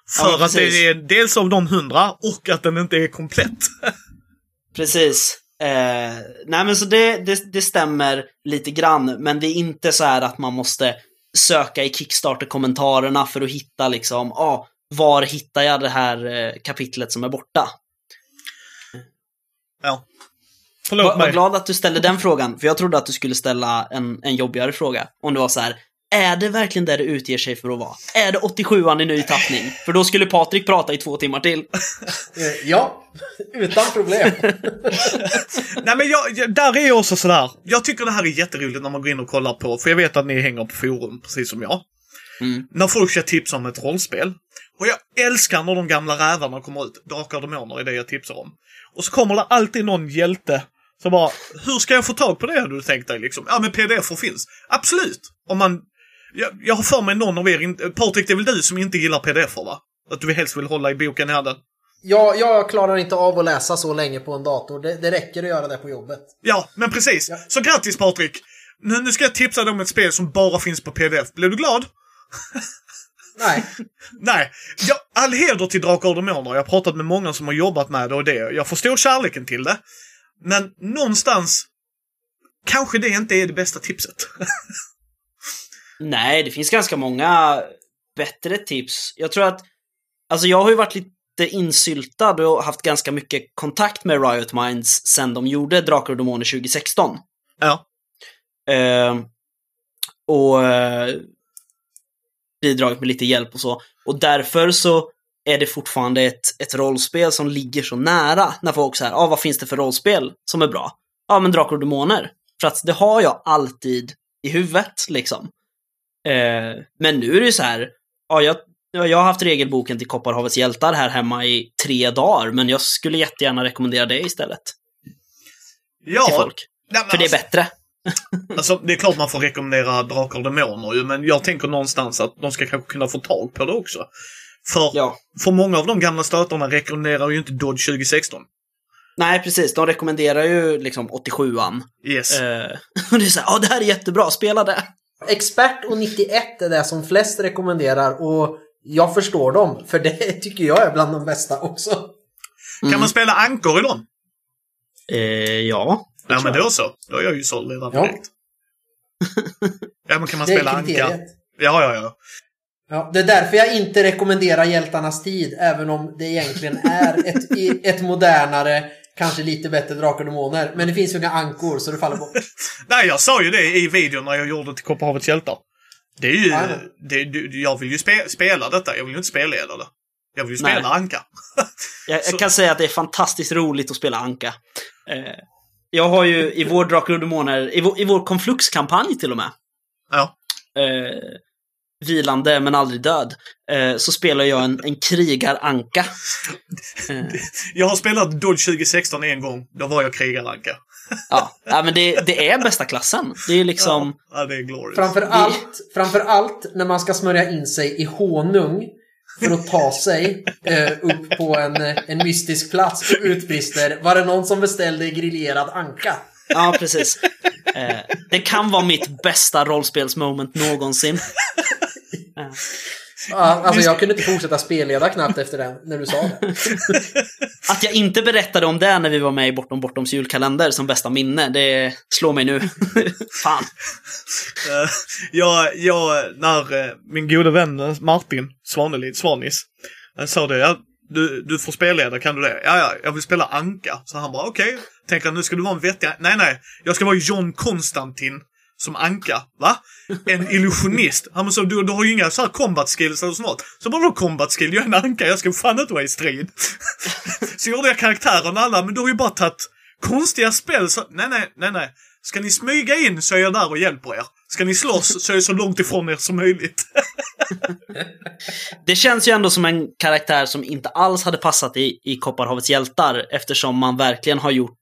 Speaker 3: För
Speaker 1: Mm. Ja,
Speaker 3: att det är dels av de 100 och att den inte är komplett.
Speaker 1: Precis. Eh, nej men så det, det, det stämmer lite grann, men det är inte så här att man måste söka i Kickstarter-kommentarerna för att hitta liksom, ah, var hittar jag det här eh, kapitlet som är borta?
Speaker 3: Ja. Förlåt
Speaker 1: Var, var
Speaker 3: mig.
Speaker 1: glad att du ställde den frågan, för jag trodde att du skulle ställa en, en jobbigare fråga. Om det var så här, är det verkligen det det utger sig för att vara? Är det 87an i ny tappning? För då skulle Patrik prata i två timmar till.
Speaker 2: Eh, Ja, utan problem.
Speaker 3: Nej men jag, jag, där är jag också sådär. Jag tycker det här är jätteroligt när man går in och kollar på, för jag vet att ni hänger på forum precis som jag.
Speaker 1: Mm.
Speaker 3: När folk ska tipsa om ett rollspel. Och jag älskar när de gamla rävarna kommer ut. Drakar och demoner är det jag tipsar om. Och så kommer det alltid någon hjälte som bara, hur ska jag få tag på det hade du tänkt dig liksom? Ja men pdf finns. Absolut! Om man... Jag, jag har för mig någon av er, Patrik det är väl du som inte gillar pdf va? Att du helst vill hålla i boken i handen.
Speaker 2: Jag, jag klarar inte av att läsa så länge på en dator. Det, det räcker att göra det på jobbet.
Speaker 3: Ja, men precis. Så grattis Patrik! Nu, nu ska jag tipsa dig om ett spel som bara finns på pdf. Blev du glad?
Speaker 2: Nej,
Speaker 3: Nej, jag, all heder till Drakar och Demoner. Jag har pratat med många som har jobbat med det och det. Jag förstår kärleken till det. Men någonstans kanske det inte är det bästa tipset.
Speaker 1: Nej, det finns ganska många bättre tips. Jag tror att, alltså jag har ju varit lite insyltad och haft ganska mycket kontakt med Riot Minds sen de gjorde Drakar och Demoner 2016.
Speaker 3: ja.
Speaker 1: Eh, och eh, bidragit med lite hjälp och så. Och därför så är det fortfarande ett, ett rollspel som ligger så nära när folk säger, ah, vad finns det för rollspel som är bra? Ja, men Drakar och Demoner. För att det har jag alltid i huvudet, liksom. Eh, men nu är det ju så här, ja, jag, ja, jag har haft regelboken till Kopparhavets hjältar här hemma i tre dagar, men jag skulle jättegärna rekommendera det istället
Speaker 3: Ja,
Speaker 1: till folk.
Speaker 3: nej,
Speaker 1: För det är
Speaker 3: alltså,
Speaker 1: bättre.
Speaker 3: alltså, det är klart man får rekommendera Drakar och Demoner ju, men jag tänker någonstans att de ska kanske kunna få tag på det också. För,
Speaker 1: Ja.
Speaker 3: för många av de gamla stötarna rekommenderar ju inte Dodge 2016.
Speaker 1: Nej, precis. De rekommenderar ju liksom 87an.
Speaker 3: Yes.
Speaker 1: Eh, och det är så här, ja det här är jättebra, spela det.
Speaker 2: Expert och 91 är det som flest rekommenderar och jag förstår dem. För det tycker jag är bland de bästa också.
Speaker 3: Kan man spela ankor i dem?
Speaker 1: Eh, ja. det
Speaker 3: Ja, men
Speaker 1: jag.
Speaker 3: då så. Då är jag ju såld redan
Speaker 2: Ja.
Speaker 3: direkt. Ja, men kan man spela anka? Ja, ja, ja.
Speaker 2: Ja, det är därför jag inte rekommenderar Hjältarnas tid, även om det egentligen är ett, ett modernare, kanske lite bättre Drakar och Demoner. Men det finns ju inga ankor, så det faller bort.
Speaker 3: Nej, jag sa ju det i videon när jag gjorde till Kopparhavets hjältar. Det är ju... Det, du- jag vill ju spe, spela detta, jag vill ju inte spelleda det. Jag vill ju spela
Speaker 1: Nej.
Speaker 3: anka.
Speaker 1: Jag, jag kan säga att det är fantastiskt roligt att spela Anka. Eh, jag har ju i vår Drakar och Demoner, i vår, i vår konfluxkampanj till och med,
Speaker 3: Ja.
Speaker 1: eh, vilande men aldrig död, eh, så spelar jag en, en krigar-anka. Eh,
Speaker 3: Jag har spelat Dodge 2016 en gång. Då var jag krigaranka.
Speaker 1: ja. ja, men det, det är bästa klassen. Det är liksom...
Speaker 3: Ja, ja, det är glorious.
Speaker 2: Framför allt, framför allt när man ska smörja in sig i honung för att ta sig eh, upp på en, en mystisk plats och utbrister Var det någon som beställde grillerad anka?
Speaker 1: Ja, precis. Eh, det kan vara mitt bästa rollspelsmoment någonsin.
Speaker 2: Ja, alltså jag kunde inte fortsätta spelleda knappt efter den, när du sa det.
Speaker 1: Att jag inte berättade om det när vi var med i Bortom Bortoms julkalender som bästa minne, det slår mig nu. Fan.
Speaker 3: Eh, jag, jag, när eh, min gode vän eh, Martin Svanelid, Svanis, sa det, ja, du, du får spelleda, kan du det? Ja, ja, jag vill spela Anka. Så han bara, okej. Tänker han, nu ska du vara en vettig... Nej, nej. Jag ska vara John Konstantin som Anka. Va? En illusionist. Han sa, du, du har ju inga så här combat skills eller sånt. Så bara vadå combat skill? Jag är en Anka, jag ska fan inte vara i strid. så gjorde jag karaktären alla, men du har ju bara tagit konstiga spel. Så, nej, nej, nej, nej. Ska ni smyga in så är jag där och hjälper er. Ska ni slåss så är jag så långt ifrån er som möjligt.
Speaker 1: Det känns ju ändå som en karaktär som inte alls hade passat i, i Kopparhavets hjältar eftersom man verkligen har gjort...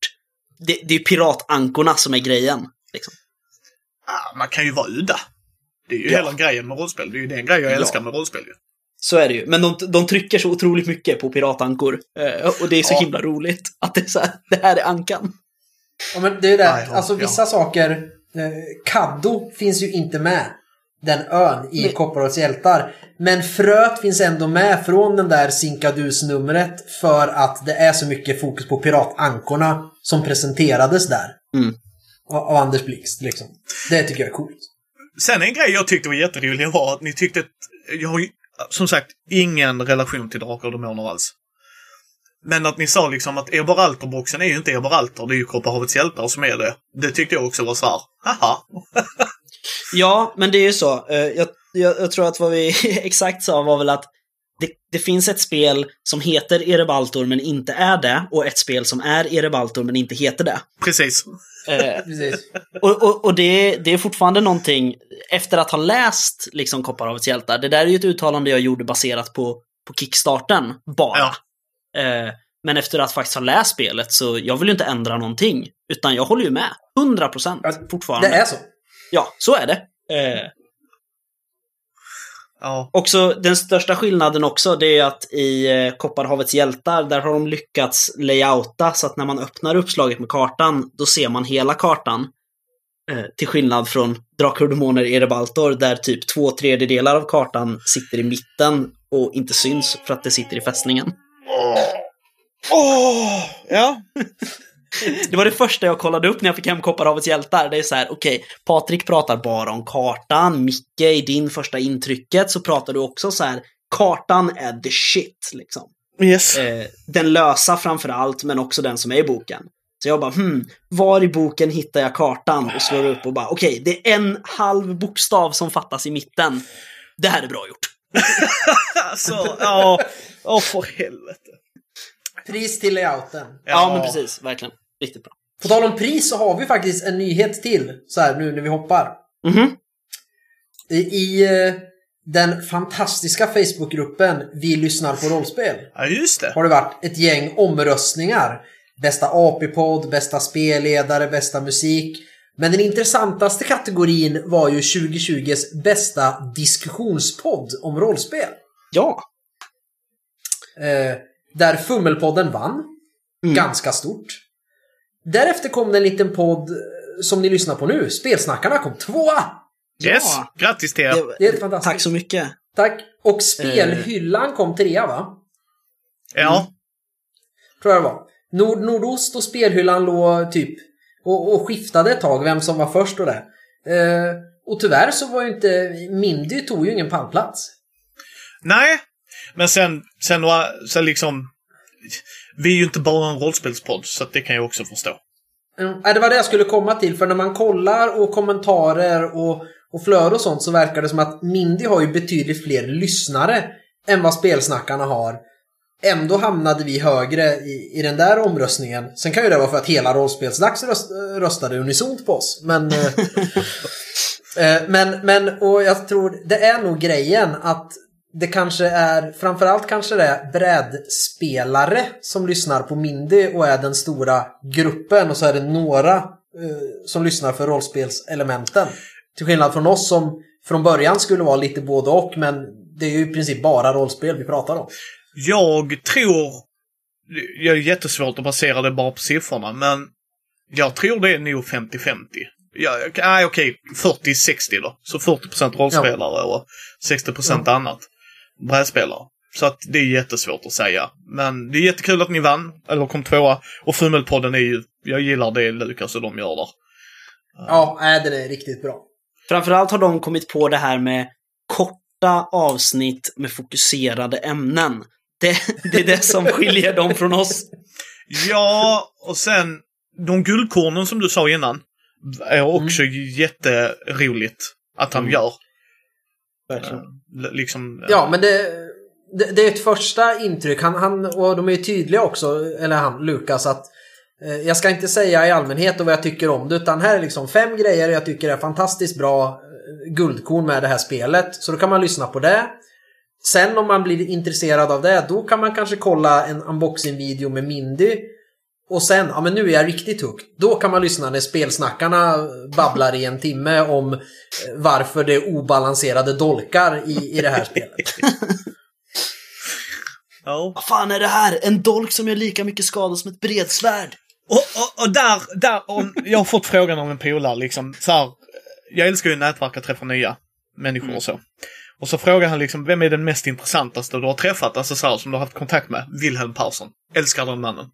Speaker 1: Det, det är ju piratankorna som är grejen. Liksom.
Speaker 3: Ah, man kan ju vara udda. Det är ju
Speaker 1: Ja.
Speaker 3: hela grejen med rollspel. Det är ju den grejen jag
Speaker 1: Ja.
Speaker 3: älskar med rollspel. ju.
Speaker 1: Så är det ju. Men de, de trycker så otroligt mycket på piratankor. Eh, och det är så
Speaker 3: Ja.
Speaker 1: himla roligt att det är så här, det här är ankan.
Speaker 2: Ja, men det är det.
Speaker 3: Nej,
Speaker 2: alltså
Speaker 3: ja.
Speaker 2: vissa saker. Eh, Kaddo finns ju inte med. Den ön i
Speaker 1: Nej.
Speaker 2: Hjältar. Men fröet finns ändå med från den där Sinkadus-numret för att det är så mycket fokus på piratankorna som presenterades där.
Speaker 1: Mm.
Speaker 2: Av Anders Blixt liksom. Det tycker jag är coolt.
Speaker 3: Sen en grej jag tyckte var jätterolig var att ni tyckte att... Jag har ju som sagt ingen relation till Drakar och Demoner alls. Men att ni sa liksom att Eberalter-boxen är ju inte Eberalter, det är ju Kopparhavets hjältar som är det. Det tyckte jag också var så här, haha.
Speaker 1: Ja, men det är ju så. Eh, Jag, jag, jag tror att vad vi exakt sa var väl att det, det finns ett spel som heter Erebaltor men inte är det och ett spel som är Erebaltor men inte heter det.
Speaker 3: Precis.
Speaker 1: Eh,
Speaker 2: Precis.
Speaker 1: och och, och det, det är fortfarande någonting, efter att ha läst liksom Kopparhavets hjältar, det där är ju ett uttalande jag gjorde baserat på, på kickstarten bara.
Speaker 3: Ja.
Speaker 1: Eh, men efter att faktiskt ha läst spelet så jag vill ju inte ändra någonting. Utan jag håller ju med. 100%
Speaker 2: Ja,
Speaker 1: fortfarande.
Speaker 2: Det är så.
Speaker 1: Ja, så är det. Eh,
Speaker 3: Ja.
Speaker 1: också den största skillnaden också, det är att i eh, Kopparhavets hjältar, där har de lyckats layouta så att när man öppnar uppslaget med kartan, då ser man hela kartan. Eh, till skillnad från Drakar och Demoner i Erebaltor, där typ två tredjedelar av kartan sitter i mitten och inte syns för att det sitter i fästningen.
Speaker 3: Åh! ja.
Speaker 1: Det var det första jag kollade upp när jag fick hem Kopparhavets hjältar. Det är så här, okej, Patrik pratar bara om kartan. Micke, i din första intrycket så pratar du också så här, kartan är the shit, liksom.
Speaker 3: Yes.
Speaker 1: Eh, den lösa framför allt, men också den som är i boken. Så jag bara, hmm, var i boken hittar jag kartan? Och slår upp och bara, okej, det är en halv bokstav som fattas i mitten. Det här är bra gjort.
Speaker 3: Alltså, ja. Åh, för helvete.
Speaker 2: Pris till layouten.
Speaker 1: Ja, men precis, verkligen. Riktigt bra.
Speaker 2: På tal om pris så har vi faktiskt en nyhet till, så här nu när vi hoppar.
Speaker 1: Mhm.
Speaker 2: I, i eh, den fantastiska Facebookgruppen Vi lyssnar på rollspel
Speaker 3: Ja, just det.
Speaker 2: har det varit ett gäng omröstningar. Bästa AP-podd, bästa spelledare, bästa musik. Men den intressantaste kategorin var ju 2020s bästa diskussionspodd om rollspel.
Speaker 1: Ja.
Speaker 2: Eh, där Fummelpodden vann.
Speaker 1: Mm.
Speaker 2: Ganska stort. Därefter kom det en liten podd eh, som ni lyssnar på nu. Spelsnackarna kom tvåa!
Speaker 3: Yes.
Speaker 1: Ja.
Speaker 3: Grattis till er.
Speaker 1: Det-
Speaker 2: Det är fantastiskt.
Speaker 1: Tack så mycket.
Speaker 2: Tack. Och Spelhyllan kom trea va?
Speaker 3: Ja.
Speaker 2: Tror jag det var. Nord Nordost och Spelhyllan låg typ och, och skiftade ett tag vem som var först och det. Eh, och tyvärr så var ju inte Mindy tog ju ingen pallplats.
Speaker 3: Nej. Men sen, sen, var- sen liksom... Vi är ju inte bara en rollspelspodd, så det kan jag också förstå.
Speaker 2: Mm, äh, det var det jag skulle komma till, för när man kollar och kommentarer och, och flöde och sånt så verkar det som att Mindy har ju betydligt fler lyssnare än vad spelsnackarna har. Ändå hamnade vi högre i, i den där omröstningen. Sen kan ju det vara för att hela rollspelsdags röst, röstade unisont på oss. Men, eh, eh, men, men och jag tror det är nog grejen att det kanske är, framförallt kanske det är brädspelare som lyssnar på Mindy och är den stora gruppen och så är det några eh, som lyssnar för rollspelselementen. Till skillnad från oss som från början skulle vara lite både och men det är ju i princip bara rollspel vi pratar om.
Speaker 3: Jag tror... Det är jättesvårt att basera det bara på siffrorna, men jag tror det är nog 50-50. Ja, nej, okej, 40-60 då. Så 40% rollspelare och 60% annat. Brädspelare. Så att det är jättesvårt att säga. Men det är jättekul att ni vann, eller kom tvåa. Och Fummelpodden är ju, jag gillar det Lukas och de gör där.
Speaker 2: Ja, nej, den är riktigt bra.
Speaker 1: Framförallt har de kommit på det här med korta avsnitt med fokuserade ämnen. Det, det är det som skiljer dem från oss.
Speaker 3: Ja, och sen de guldkornen som du sa innan. Är också jätteroligt att han
Speaker 1: Mm.
Speaker 3: gör.
Speaker 1: Verkligen.
Speaker 3: L- liksom...
Speaker 2: Ja, men det, det, det är ett första intryck. Han, han, och de är ju tydliga också, eller han, Lukas, att eh, jag ska inte säga i allmänhet och vad jag tycker om det, utan här är liksom fem grejer jag tycker är fantastiskt bra eh, guldkorn med det här spelet. Så då kan man lyssna på det. Sen om man blir intresserad av det, då kan man kanske kolla en unboxing-video med Mindy. Och sen, ja men nu är jag riktigt hooked. Då kan man lyssna när spelsnackarna babblar i en timme om eh, varför det är obalanserade dolkar i, i det här spelet.
Speaker 3: Ja.
Speaker 1: Vad fan är det här? En dolk som gör lika mycket skada som ett bredsvärd.
Speaker 3: Och, och, och där, där om, jag har fått frågan av en polare liksom, så här, jag älskar ju nätverk att träffa nya människor och så. Och så frågar han liksom, vem är den mest intressantaste du har träffat, alltså så här, som du har haft kontakt med? Wilhelm Persson. Älskar den mannen.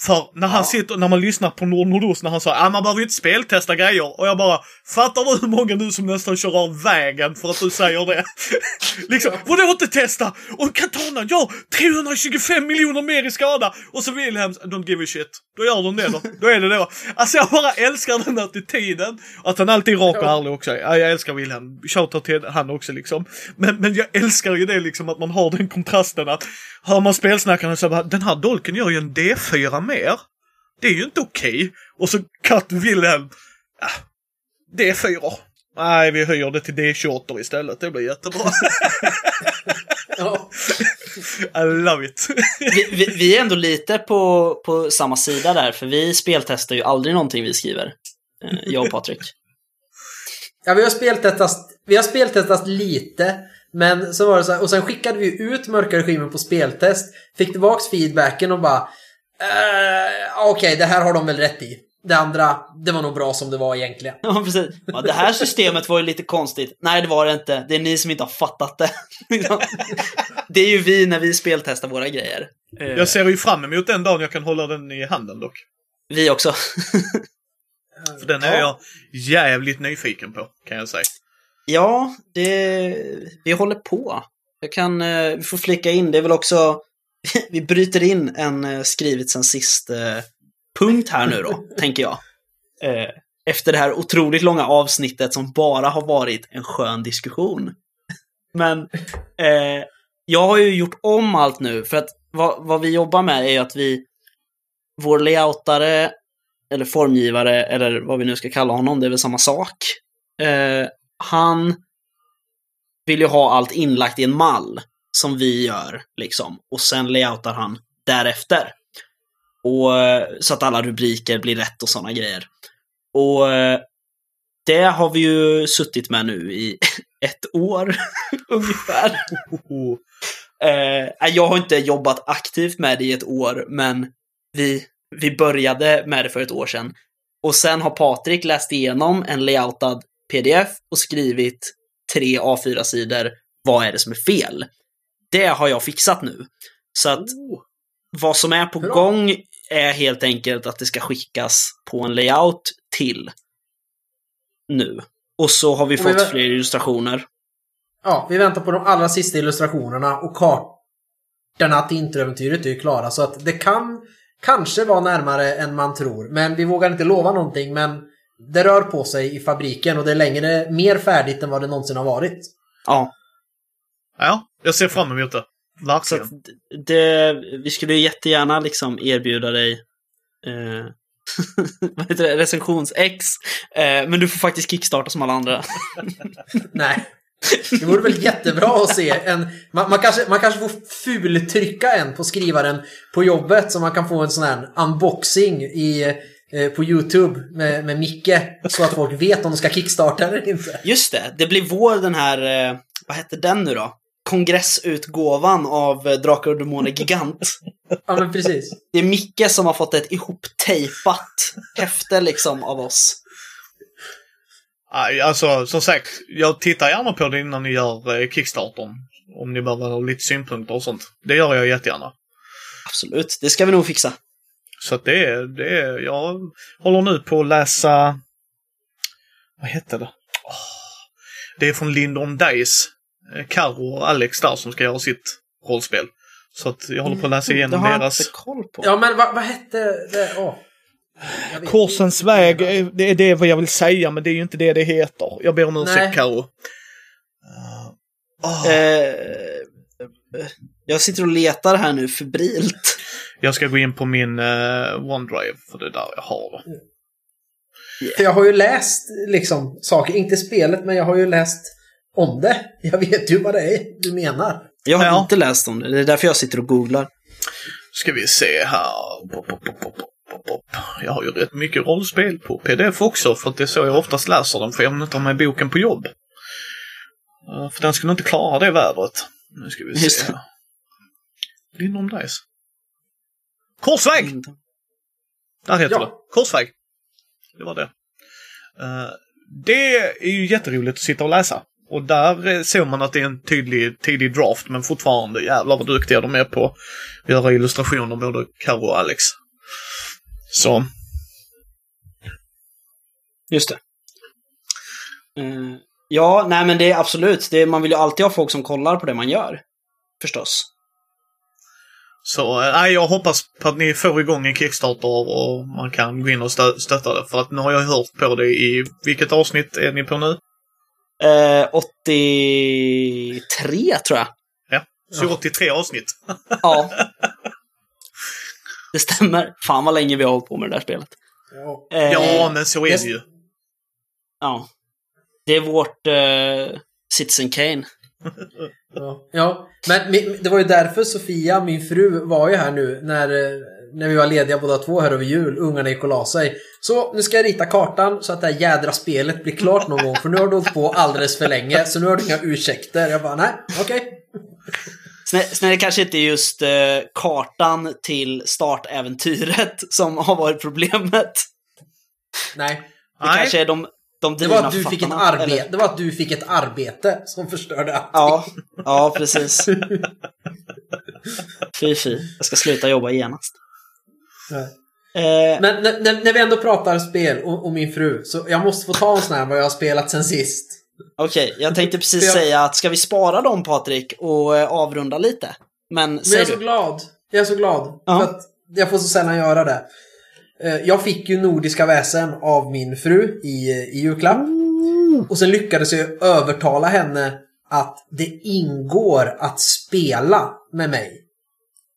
Speaker 3: För när han sitter, när man lyssnar på Nord Nordost när han sa att man behöver inte speltesta grejer. Och jag bara, fattar du hur många nu som nästan kör av vägen för att du säger det? liksom, vadå inte testa? Och Katana, ja, 325 miljoner mer i skada! Och så Wilhelms, don't give a shit. Då gör de det då. Då är det då. Alltså jag bara älskar den attityden. Att han alltid är rak och ärlig också. Ja, jag älskar Wilhelm. Shoutout till han också liksom. Men, men jag älskar ju det liksom att man har den kontrasten att hör man spelsnackarna så bara, den här dolken gör ju en D4 mer. Det är ju inte okej. Och så cut Wilhelm. Ja, D4. Nej, vi höjer det till D28 istället. Det blir jättebra.
Speaker 2: Ja.
Speaker 3: I love it.
Speaker 1: Vi, vi, vi är ändå lite på, på samma sida där, för vi speltestar ju aldrig någonting vi skriver. Eh, Jag och Patrik.
Speaker 2: Ja, vi har speltestat, vi har speltestat lite. Men så var det så här, och sen skickade vi ut mörka regimen på speltest. Fick tillbaks feedbacken och bara... Eh, Okej, det här har de väl rätt i. Det andra, det var nog bra som det var egentligen.
Speaker 1: Ja, precis. Ja, det här systemet var ju lite konstigt. Nej, det var det inte. Det är ni som inte har fattat det. Det är ju vi när vi speltestar våra grejer.
Speaker 3: Jag ser ju fram emot den dagen jag kan hålla den i handen dock.
Speaker 1: Vi också.
Speaker 3: För den är jag jävligt nyfiken på, kan jag säga.
Speaker 1: Ja, det, vi håller på. Jag kan, eh, vi får flika in, det är väl också, vi bryter in en eh, skrivit sen sist eh, punkt här nu då, tänker jag. Eh, efter det här otroligt långa avsnittet som bara har varit en skön diskussion. Men eh, jag har ju gjort om allt nu, för att vad, vad vi jobbar med är ju att vi, vår layoutare, eller formgivare, eller vad vi nu ska kalla honom, det är väl samma sak. Eh, han vill ju ha allt inlagt i en mall som vi gör, liksom. Och sen layoutar han därefter. Och, eh, så att alla rubriker blir rätt och sådana grejer. Och eh, det har vi ju suttit med nu i ett år ungefär. Eh, jag har inte jobbat aktivt med det i ett år, men vi, vi började med det för ett år sedan. Och sen har Patrik läst igenom en layoutad pdf och skrivit tre A4-sidor. Vad är det som är fel? Det har jag fixat nu. Så att
Speaker 3: Oh.
Speaker 1: vad som är på
Speaker 2: Bra.
Speaker 1: gång är helt enkelt att det ska skickas på en layout till nu. Och så har vi
Speaker 2: Och vi
Speaker 1: fått
Speaker 2: vä-
Speaker 1: fler illustrationer.
Speaker 2: Ja, vi väntar på de allra sista illustrationerna och kartorna till introäventyret är ju klara. Så att det kan kanske vara närmare än man tror. Men vi vågar inte lova någonting. Men det rör på sig i fabriken och det är längre, mer färdigt än vad det någonsin har varit.
Speaker 1: Ja,
Speaker 3: Ja, jag ser fram emot det.
Speaker 1: så
Speaker 3: Verkligen.
Speaker 1: att det, vi skulle ju jättegärna liksom erbjuda dig eh, vad heter det? recensions-X. Eh, men du får faktiskt kickstarta som alla andra.
Speaker 2: Nej. Det vore väl jättebra att se en... Man, man, kanske, man kanske får fultrycka en på skrivaren på jobbet så man kan få en sån här unboxing i, eh, på YouTube med, med Micke. Så att folk vet om de ska kickstarta eller inte.
Speaker 1: Just det, det blir vår den här, eh, vad hette den nu då? Kongressutgåvan av Drakar och Demoner Gigant.
Speaker 2: Ja men precis.
Speaker 1: Det är Micke som har fått ett ihoptejpat häfte liksom av oss.
Speaker 3: Alltså, som sagt, jag tittar gärna på det innan ni gör eh, Kickstartern. Om ni behöver ha lite synpunkter och sånt. Det gör jag jättegärna.
Speaker 1: Absolut, det ska vi nog fixa.
Speaker 3: Så att det är, det är, jag håller nu på att läsa, vad hette det? Det är från Lindon Dice. Eh, Karo och Alex där som ska göra sitt rollspel. Så att jag håller på att läsa
Speaker 1: det
Speaker 3: igenom
Speaker 1: har jag
Speaker 3: deras...
Speaker 1: inte koll på.
Speaker 2: Ja men vad, vad hette det? Åh.
Speaker 3: Korsens väg, eh, det är det vad jag vill säga men det är ju inte det det heter. Jag ber om ursäkt Karo. Uh, åh,
Speaker 1: Eh, jag sitter och letar här nu febrilt.
Speaker 3: Jag ska gå in på min uh, OneDrive för det är där jag har det.
Speaker 2: För jag har ju läst liksom saker, inte spelet men jag har ju läst om det. Jag vet ju vad det är du menar.
Speaker 1: Jag har
Speaker 3: Ja.
Speaker 1: inte läst om det, det är därför jag sitter och googlar.
Speaker 3: Ska vi se här. Pop, pop, pop, pop, pop, pop. Jag har ju rätt mycket rollspel på pdf också för att det är så jag oftast läser den för jag vill inte ha med boken på jobb. Eh, För den skulle inte klara det vädret. Nu ska vi
Speaker 1: Just
Speaker 3: se.
Speaker 1: det.
Speaker 3: Lindholm Dice. Korsväg! Där heter
Speaker 2: Ja.
Speaker 3: det. Korsväg. Det var det. Eh, det är ju jätteroligt att sitta och läsa. Och där eh, såg man att det är en tydlig tidig draft, men fortfarande jävlar vad duktiga de är på att göra illustrationer, både Karo och Alex. Så.
Speaker 1: Just det. Eh, ja, nej men det är absolut. Det, man vill ju alltid ha folk som kollar på det man gör. Förstås.
Speaker 3: Så eh, nej, jag hoppas på att ni får igång en Kickstarter och man kan gå in och stö stötta det. För att nu har jag hört på det i... Vilket avsnitt är ni på nu?
Speaker 1: Eh, 83 tror jag.
Speaker 3: Ja, så 83 avsnitt.
Speaker 1: Ja. Det stämmer. Fan vad länge vi har hållit på med det där spelet.
Speaker 2: Ja.
Speaker 1: Eh,
Speaker 3: Ja, men så är
Speaker 2: yes.
Speaker 3: det ju.
Speaker 1: Ja. Det är vårt eh, Citizen Kane.
Speaker 2: Ja, ja. Men det var ju därför Sofia, min fru, var ju här nu när, eh, när vi var lediga båda två här över jul. Ungarna gick och la sig. Så nu ska jag rita kartan så att det här jädra spelet blir klart någon gång. För nu har du hållit på alldeles för länge. Så nu har du inga ursäkter. Jag bara, nej, okej.
Speaker 1: Sen, sen är det kanske inte just eh, kartan till startäventyret som har varit problemet.
Speaker 2: Nej.
Speaker 1: Det
Speaker 3: Nej.
Speaker 1: kanske är de, de
Speaker 2: Det var, att du fick ett arbete.
Speaker 1: eller-
Speaker 2: det var att du fick ett arbete som förstörde allt.
Speaker 1: Ja, ja precis. Fy fy. Jag ska sluta jobba genast. Eh,
Speaker 2: Men när, när, när vi ändå pratar spel och, och min fru, så jag måste få ta en sån här vad jag har spelat sen sist.
Speaker 1: Okej, jag tänkte precis
Speaker 2: jag-
Speaker 1: säga att ska vi spara dem Patrik och eh, avrunda lite? Men
Speaker 2: Men jag
Speaker 1: säg
Speaker 2: är så
Speaker 1: du.
Speaker 2: glad. Jag är så glad.
Speaker 1: Ja.
Speaker 2: För att jag får så sällan göra det. Eh, Jag fick ju Nordiska väsen av min fru i, i julklapp. Och sen lyckades jag övertala henne att det ingår att spela med mig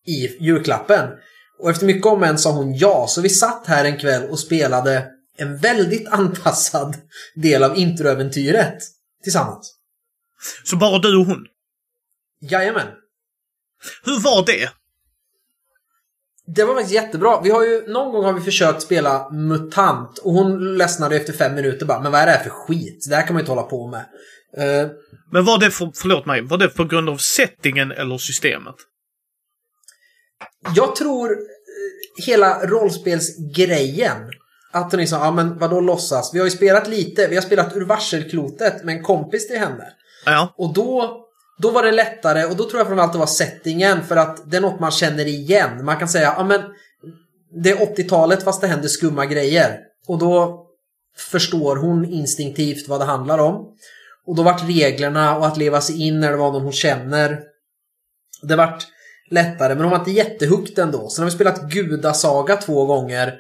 Speaker 2: i julklappen. Och efter mycket om en sa hon ja, så vi satt här en kväll och spelade en väldigt anpassad del av introäventyret tillsammans.
Speaker 3: Så bara du och hon.
Speaker 2: Jajamän.
Speaker 3: Hur var det?
Speaker 2: Det var faktiskt jättebra. Vi har ju, någon gång har vi försökt spela MUTANT och hon ledsnade efter fem minuter bara, men vad är det här för skit? Det här kan man ju inte hålla på med. Eh,
Speaker 3: Men var det, för, förlåt mig, var det på grund av settingen eller systemet?
Speaker 2: Jag tror eh, hela rollspelsgrejen, att hon liksom, ja men vadå låtsas? Vi har ju spelat lite, vi har spelat ur varselklotet med en kompis till henne.
Speaker 3: Ja.
Speaker 2: Och då, då var det lättare och då tror jag framförallt det var settingen för att det är något man känner igen. Man kan säga, ja men det är 80-talet fast det händer skumma grejer. Och då förstår hon instinktivt vad det handlar om. Och då vart reglerna och att leva sig in när det var någon hon känner. Det vart lättare, men hon var inte jättehooked ändå. Sen har vi spelat Gudasaga två gånger.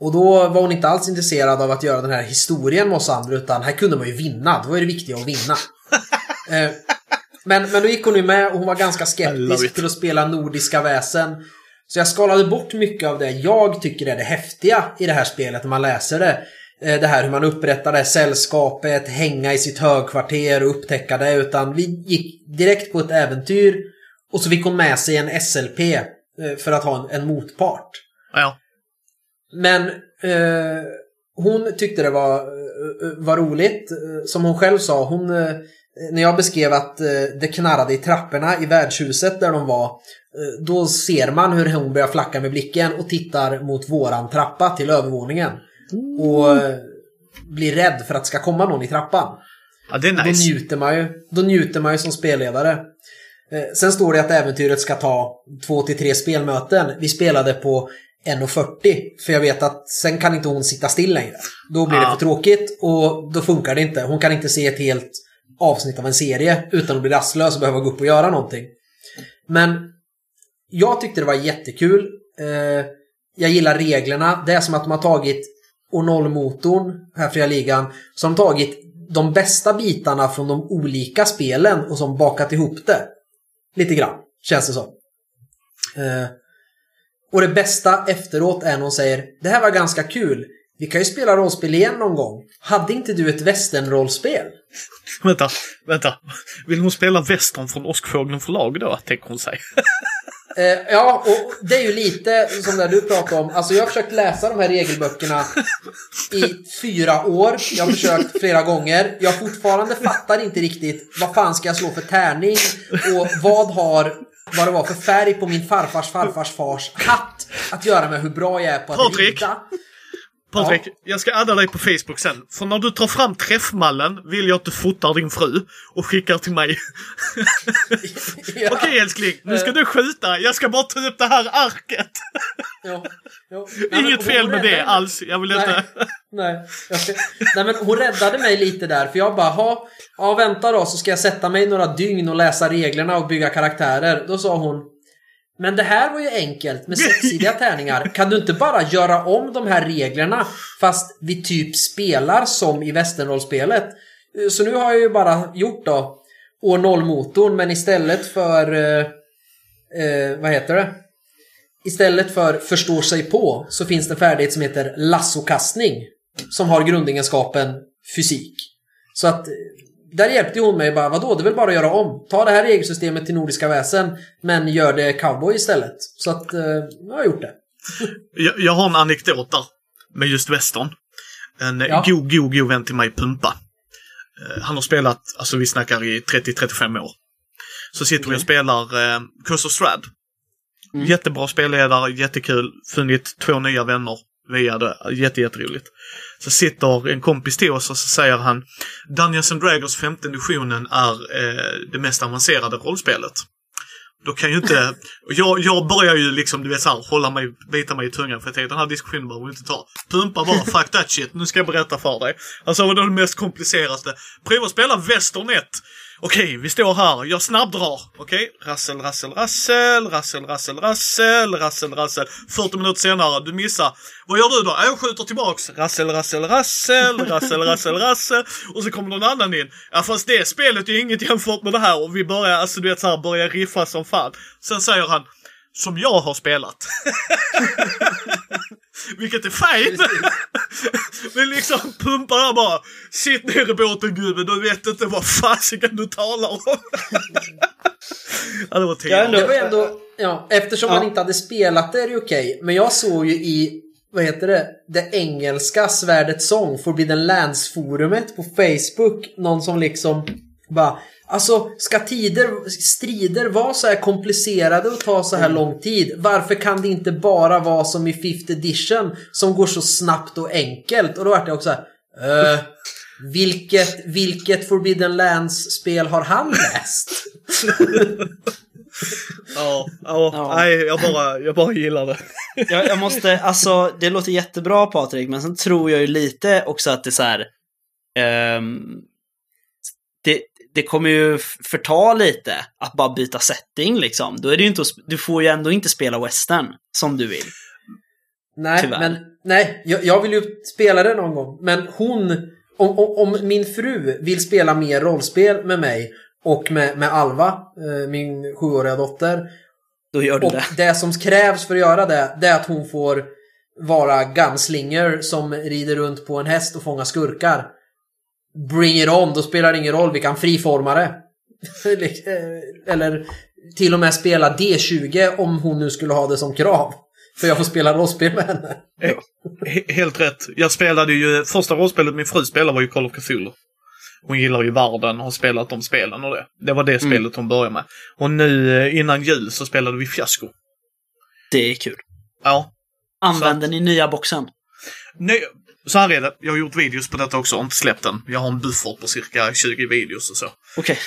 Speaker 2: Och då var hon inte alls intresserad av att göra den här historien med oss andra, utan här kunde man ju vinna. Då är det viktiga att vinna. Eh, men, men då gick hon ju med och hon var ganska skeptisk till att spela nordiska väsen. Så jag skalade bort mycket av det jag tycker är det häftiga i det här spelet när man läser det. Eh, Det här hur man upprättar det här sällskapet, hänga i sitt högkvarter och upptäcka det. Utan vi gick direkt på ett äventyr och så fick hon med sig en SLP eh, för att ha en, en motpart.
Speaker 3: Ja.
Speaker 2: Men eh, hon tyckte det var, eh, var roligt. Eh, Som hon själv sa, hon, när jag beskrev att det knarrade i trapporna i värdshuset där de var, då ser man hur hon börjar flacka med blicken och tittar mot våran trappa till övervåningen. Och eh, blir rädd för att det ska komma någon i trappan.
Speaker 3: ja, det är
Speaker 2: Då
Speaker 3: nice.
Speaker 2: njuter man ju. Då njuter man ju som spelledare. Eh, sen står det att äventyret ska ta två till tre spelmöten. Vi spelade på 1.40 för jag vet att sen kan inte hon sitta still längre. Då blir det
Speaker 3: Ah.
Speaker 2: för tråkigt och då funkar det inte. Hon kan inte se ett helt avsnitt av en serie utan att bli rastlös och behöva gå upp och göra någonting. Men jag tyckte det var jättekul. Eh, jag gillar reglerna. Det är som att de har tagit O0-motorn, här fria ligan, så har de tagit de bästa bitarna från de olika spelen och som bakat ihop det. Lite grann, känns det som. Eh, och det bästa efteråt är när hon säger Det här var ganska kul. Vi kan ju spela rollspel igen någon gång. Hade inte du ett västernrollspel?
Speaker 3: Vänta, vänta. Vill hon spela västern från Åskfågeln förlag då, tänker hon sig.
Speaker 2: Eh, ja, och det är ju lite som det du pratade om. Alltså jag har försökt läsa de här regelböckerna i fyra år. Jag har försökt flera gånger. Jag fortfarande fattar inte riktigt vad fan ska jag slå för tärning och vad har vad det var för färg på min farfars farfars fars hatt att göra med hur bra jag är på att
Speaker 3: Patrik!
Speaker 2: rita.
Speaker 3: Patrik, jag ska adda dig på Facebook sen. För när du tar fram träffmallen vill jag att du fotar din fru och skickar till mig.
Speaker 2: Ja.
Speaker 3: Okej älskling, nu ska du skjuta. Jag ska bara ta upp det här arket.
Speaker 2: Ja, ja. Nej,
Speaker 3: Inget fel med det alls. Jag vill inte...
Speaker 2: Nej, ska... nej men hon räddade mig lite där för jag bara ha, ja vänta då så ska jag sätta mig några dygn och läsa reglerna och bygga karaktärer. Då sa hon Men det här var ju enkelt med sexsidiga tärningar. Kan du inte bara göra om de här reglerna fast vi typ spelar som i västernrollspelet? Så nu har jag ju bara gjort då år 0-motorn men istället för eh, eh, vad heter det? Istället för förstår sig på så finns det en färdighet som heter lassokastning. Som har grundegenskapen fysik. Så att där hjälpte hon mig bara, vadå, det är väl bara att göra om. Ta det här regelsystemet till Nordiska väsen men gör det cowboy istället. Så att eh, jag har gjort det.
Speaker 3: Jag, jag har en anekdot där. Med just Western. En
Speaker 2: Ja.
Speaker 3: god, god, god vän till mig, Pumpa. Eh, Han har spelat, alltså vi snackar i 30-35 år. Så sitter vi och
Speaker 2: Okej.
Speaker 3: spelar eh, Curse of Strad.
Speaker 1: Mm.
Speaker 3: Jättebra spelledare, jättekul. Funnit två nya vänner via det. Jätte, jätteroligt. Så sitter en kompis till oss och så säger han Dungeons and Dragons femte editionen är eh, det mest avancerade rollspelet. Då kan ju inte... Jag, jag börjar ju liksom, du vet såhär, hålla mig, bita mig i tungan för jag tänkte den här diskussionen behöver vi inte ta. Pumpa bara, fuck that shit, nu ska jag berätta för dig. Alltså vad är det mest komplicerade? Prova att spela Western 1. Okej, vi står här, jag snabbdrar. Okej, rassel, rassel, rassel, rassel, rassel, rassel, rassel, rassel. 40 minuter senare, du missar. Vad gör du då? Jag skjuter tillbaks. Rassel, rassel, rassel, rassel, rassel, rassel. Och så kommer någon annan in. Ja fast det spelet är ju inget jämfört med det här. Och vi börjar, alltså du vet såhär, börjar riffa som fan. Sen säger han, som jag har spelat. Vilket är fint! Men liksom pumpar där bara. Sitt ner i båten gubben, du vet inte vad fasiken du talar om. ja, det var
Speaker 1: ändå-
Speaker 2: Det var ändå, ja, eftersom
Speaker 1: Ja.
Speaker 2: man inte hade spelat det är det okej. Men jag såg ju i, vad heter det, det engelska Svärdets sång, Forbidden Lands-forumet på Facebook, någon som liksom bara Alltså, ska tider, strider vara så här komplicerade och ta så här lång tid? Varför kan det inte bara vara som i 5th edition som går så snabbt och enkelt? Och då vart jag också så här, eh, vilket, vilket Forbidden Lands-spel har han läst?
Speaker 3: Ja, ja,
Speaker 1: Ja.
Speaker 3: nej, jag bara, jag bara gillar det.
Speaker 1: Jag, jag måste, alltså det låter jättebra Patrik, men sen tror jag ju lite också att det är så här. ehm, det, kommer ju förta lite att bara byta setting liksom. Då är det inte, du får ju ändå inte spela western som du vill.
Speaker 2: Nej,
Speaker 1: Tyvärr.
Speaker 2: men nej, jag, jag vill ju spela det någon gång. Men hon, om, om, om min fru vill spela mer rollspel med mig och med, med Alva, eh, min sjuåriga dotter.
Speaker 1: Då gör du
Speaker 2: Och
Speaker 1: det.
Speaker 2: det som krävs för att göra det, det är att hon får vara gunslinger som rider runt på en häst och fångar skurkar. Bring it on, då spelar det ingen roll, vi kan friforma det. Eller till och med spela D20 om hon nu skulle ha det som krav. För jag får spela rollspel med henne.
Speaker 3: He- Helt rätt. Jag spelade ju, första rollspelet min fru spelade var ju Call of Cthulhu. Hon gillar ju världen och har spelat de spelen och det. Det var det
Speaker 1: Mm.
Speaker 3: spelet hon började med. Och nu eh, innan jul så spelade vi Fiasko.
Speaker 1: Det är kul.
Speaker 3: Ja.
Speaker 1: Använder ni nya boxen?
Speaker 3: Nej, så här är det. Jag har gjort videos på detta också och inte släppt den. Jag har en buffert på cirka 20 videos och så.
Speaker 1: Okej.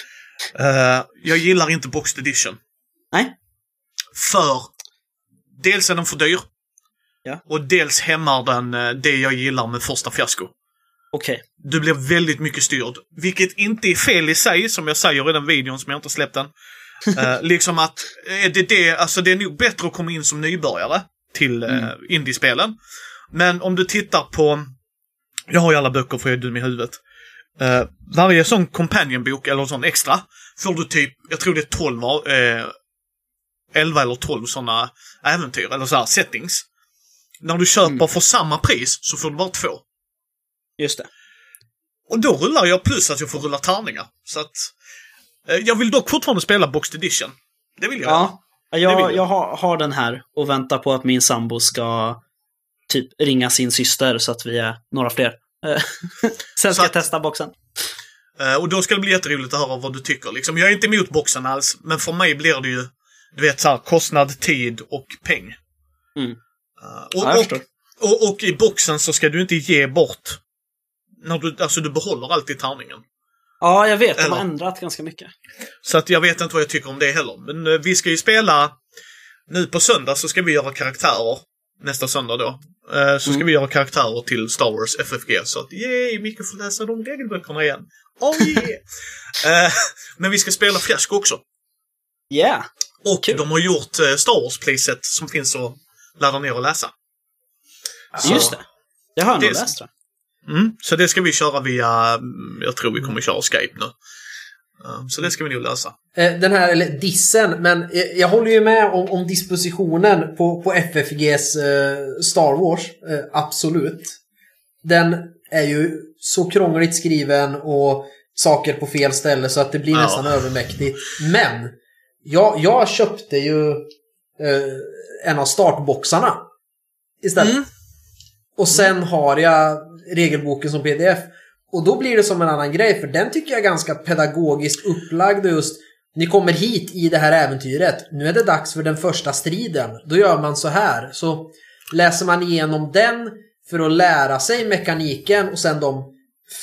Speaker 3: Eh, jag gillar inte Boxed Edition.
Speaker 1: Nej.
Speaker 3: För dels är den för dyr.
Speaker 1: Ja.
Speaker 3: Och dels hämmar den eh, det jag gillar med första Fiasko.
Speaker 1: Okej.
Speaker 3: Du blir väldigt mycket styrd. Vilket inte är fel i sig, som jag säger i den videon som jag inte släppt än. Eh, liksom att eh, det, det, alltså det är nog bättre att komma in som nybörjare till uh,
Speaker 1: Mm.
Speaker 3: indiespelen. Men om du tittar på... Jag har ju alla böcker för jag är dum i huvudet. Eh, varje sån companionbok eller sån extra får du typ, jag tror det är 12, eh, 11 eller 12 såna äventyr, eller så här settings. När du köper
Speaker 1: Mm.
Speaker 3: för samma pris så får du bara två.
Speaker 1: Just det.
Speaker 3: Och då rullar jag plus att jag får rulla tärningar. Så att... Eh, jag vill dock fortfarande spela Boxed Edition. Det vill jag.
Speaker 1: Ja.
Speaker 3: Vill
Speaker 1: Jag,
Speaker 3: jag.
Speaker 1: jag har, har den här och väntar på att min sambo ska typ ringa sin syster så att vi är några fler. Eh, Sen
Speaker 3: Så
Speaker 1: ska jag testa boxen.
Speaker 3: Eh, och då ska det bli jätteroligt att höra vad du tycker. Liksom, jag är inte emot boxen alls, men för mig blir det ju, du vet, så här, kostnad, tid och peng.
Speaker 1: Mm.
Speaker 3: Eh, och,
Speaker 1: Ja,
Speaker 3: och. Och, och i boxen så ska du inte ge bort... När du, alltså du behåller alltid tärningen.
Speaker 1: Ja, jag vet. De
Speaker 3: Eller-
Speaker 1: har ändrat ganska mycket.
Speaker 3: Så att jag vet inte vad jag tycker om det heller. Men vi ska ju spela... Nu på söndag så ska vi göra karaktärer. Nästa söndag då. Eh, så ska
Speaker 1: Mm.
Speaker 3: vi göra karaktärer till Star Wars FFG. Så att yay, Micke får läsa de regelböckerna igen. Oh yeah! Eh, men vi ska spela Fiasko också.
Speaker 1: Yeah!
Speaker 3: Och
Speaker 1: Kul.
Speaker 3: de har gjort eh, Star Wars playset som finns att ladda ner och läsa. Så-
Speaker 1: Just det. Det har jag nog läst tror jag.
Speaker 3: Mm, så det ska vi köra via, mm, jag tror vi kommer köra Skype nu. Eh, Så det ska vi nog lösa.
Speaker 2: Eh, Den här, eller dissen, men jag håller ju med om, om dispositionen på, på FFGs eh, Star Wars. Eh, absolut. Den är ju så krångligt skriven och saker på fel ställe så att det blir
Speaker 3: Ja.
Speaker 2: nästan övermäktigt. Men jag, jag köpte ju eh, en av startboxarna istället.
Speaker 3: Mm.
Speaker 2: Och sen har jag regelboken som pdf. Och då blir det som en annan grej, för den tycker jag är ganska pedagogiskt upplagd och just ni kommer hit i det här äventyret. Nu är det dags för den första striden. Då gör man så här. Så läser man igenom den för att lära sig mekaniken och sen de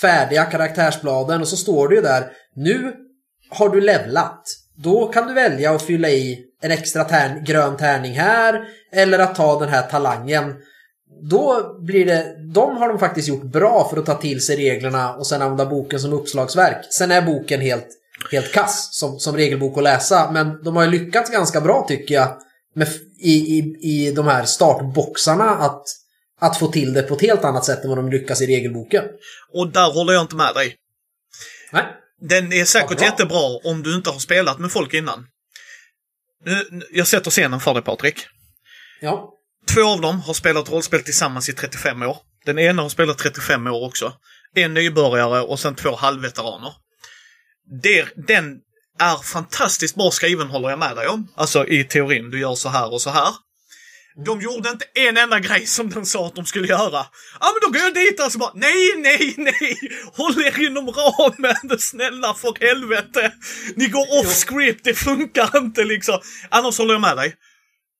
Speaker 2: färdiga karaktärsbladen och så står det ju där. Nu har du levlat. Då kan du välja att fylla i en extra tärn, grön tärning här eller att ta den här talangen. Då blir det, de har de faktiskt gjort bra för att ta till sig reglerna och sen använda boken som uppslagsverk. Sen är boken helt, helt kass som, som regelbok att läsa, men de har ju lyckats ganska bra tycker jag med, i, i, i de här startboxarna att, att få till det på ett helt annat sätt än vad de lyckas i regelboken.
Speaker 3: Och där håller jag inte med dig.
Speaker 2: Nej.
Speaker 3: Den är säkert
Speaker 2: Ja, bra.
Speaker 3: jättebra om du inte har spelat med folk innan. Nu, nu- jag sätter scenen för dig Patrik.
Speaker 2: Ja.
Speaker 3: Två av dem har spelat rollspel tillsammans i 35 år. Den ena har spelat 35 år också. En nybörjare och sen två halvveteraner. Det, den är fantastiskt bra skriven håller jag med dig om. Alltså i teorin, du gör så här och så här. De gjorde inte en enda grej som den sa att de skulle göra. Ja men då går jag dit och så bara nej, nej, nej! Håll er inom ramen, snälla för helvete! Ni går off script, det funkar inte liksom. Annars håller jag med dig.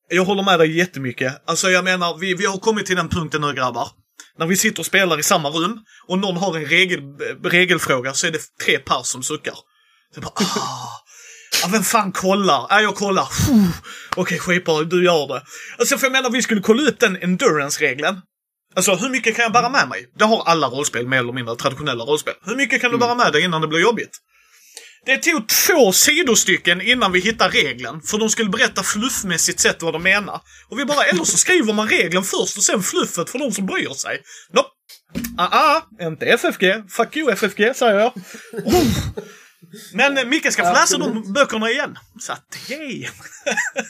Speaker 3: Jag håller med dig jättemycket. Alltså jag menar, vi, vi har kommit till den punkten nu grabbar. När vi sitter och spelar i samma rum och någon har en regel, regelfråga så är det tre par som suckar. Jag bara, ah, ja, vem fan kollar? Ja, jag kollar. Okej, skitbra, du gör det. Alltså för jag menar, vi skulle kolla upp den endurance-regeln. Alltså hur mycket kan jag bära med mig? Det har alla rollspel, mer eller mindre traditionella rollspel. Hur mycket kan du bära med dig innan det blir jobbigt? Det tog två sidostycken innan vi hittade regeln, för de skulle berätta fluffmässigt sett vad de menar. Och vi bara, eller så skriver man regeln först och sen fluffet för de som bryr sig. Nope. Ah, ah, inte FFG. Fuck you FFG, säger jag. Oh. Men eh, Micke ska få läsa de böckerna igen. Så att, yay!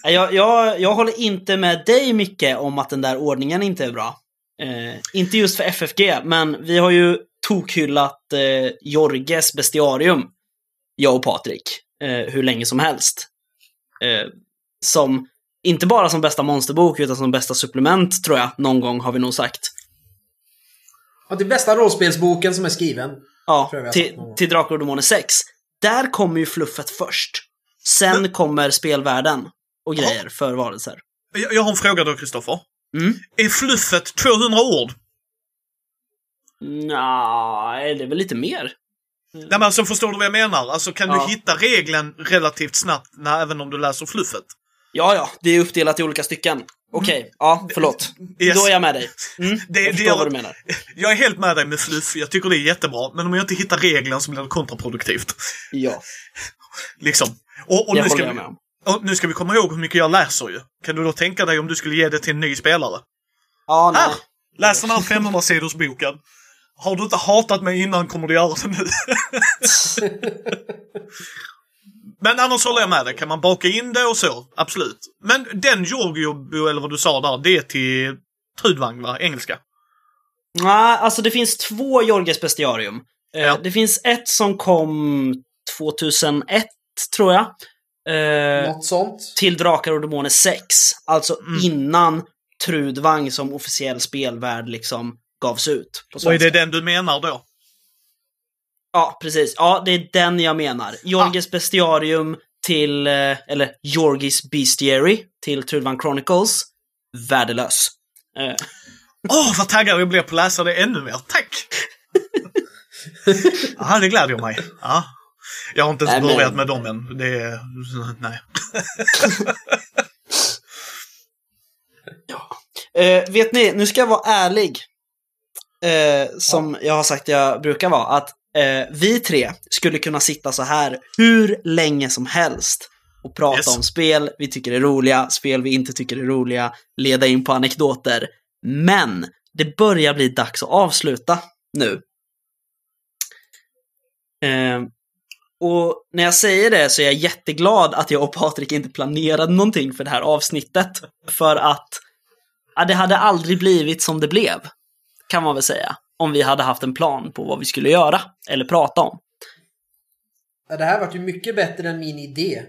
Speaker 1: Jag, jag, jag håller inte med dig Micke om att den där ordningen inte är bra. Eh, inte just för FFG, men vi har ju tokhyllat eh, Jorges bestiarium, jag och Patrik, eh, hur länge som helst. Eh, som, inte bara som bästa monsterbok, utan som bästa supplement, tror jag, någon gång har vi nog sagt.
Speaker 2: Det är bästa rollspelsboken som är skriven.
Speaker 1: Ja, till, till Drakar och Demoner 6. Där kommer ju fluffet först. Sen kommer spelvärlden och grejer för varelser.
Speaker 3: Jag, jag har en fråga då, Kristoffer.
Speaker 1: Mm.
Speaker 3: Är fluffet 200 ord?
Speaker 1: Nej, det är väl lite mer.
Speaker 3: Nej men alltså förstår du vad jag menar? Alltså kan
Speaker 1: Ja.
Speaker 3: du hitta regeln relativt snabbt när, även om du läser fluffet?
Speaker 1: Ja, ja, det är uppdelat i olika stycken. Okej, ja, förlåt.
Speaker 3: Yes.
Speaker 1: Då är jag med dig. Mm,
Speaker 3: Det-
Speaker 1: jag
Speaker 3: det
Speaker 1: förstår
Speaker 3: gör-
Speaker 1: vad du menar.
Speaker 3: Jag är helt med dig med fluff, jag tycker det är jättebra. Men om jag inte hittar regeln så blir det kontraproduktivt.
Speaker 1: Ja,
Speaker 3: Liksom. Och, och,
Speaker 1: det
Speaker 3: nu, ska vi, och nu ska vi komma ihåg hur mycket jag läser ju. Kan du då tänka dig om du skulle ge det till en ny spelare?
Speaker 1: Ja, nej.
Speaker 3: Här! Läs den här 500 sidors boken. Har du inte hatat mig innan kommer du göra det nu. Men annars håller jag med dig. Kan man baka in det och så, absolut. Men den Giorgio, eller vad du sa där, det är till Trudvang, va? Engelska.
Speaker 1: Nej, alltså det finns två Jorges bestiarium. Eh,
Speaker 3: Ja.
Speaker 1: Det finns ett som kom 2001, tror jag. Eh,
Speaker 2: Något sånt.
Speaker 1: till Drakar och Demoner 6. Alltså
Speaker 3: Mm.
Speaker 1: innan Trudvang som officiell spelvärld liksom gavs ut. På
Speaker 3: Och är det den du menar då?
Speaker 1: Ja, precis. Ja, det är den jag menar. Jorgis bestiarium till, eh, eller Jorgis bestiary till Trudvang Chronicles. Värdelös. Eh,
Speaker 3: Åh, vad taggad jag blir på att läsa det ännu mer. Tack! ja, det glädjer mig. Ja. Jag har inte ens
Speaker 1: Nej, men-
Speaker 3: börjat med dem än. Det är... Nej.
Speaker 1: Eh, vet ni, nu ska jag vara ärlig. Eh, som jag har sagt jag brukar vara. Att eh, vi tre skulle kunna sitta så här hur länge som helst. Och prata
Speaker 3: Yes.
Speaker 1: om spel vi tycker är roliga, spel vi inte tycker är roliga, leda in på anekdoter. Men det börjar bli dags att avsluta nu. Eh, och när jag säger det så är jag jätteglad att jag och Patrik inte planerade någonting för det här avsnittet. För att ja, det hade aldrig blivit som det blev, kan man väl säga. Om vi hade haft en plan på vad vi skulle göra, eller prata om.
Speaker 2: Ja, Det här vart ju mycket bättre än min idé.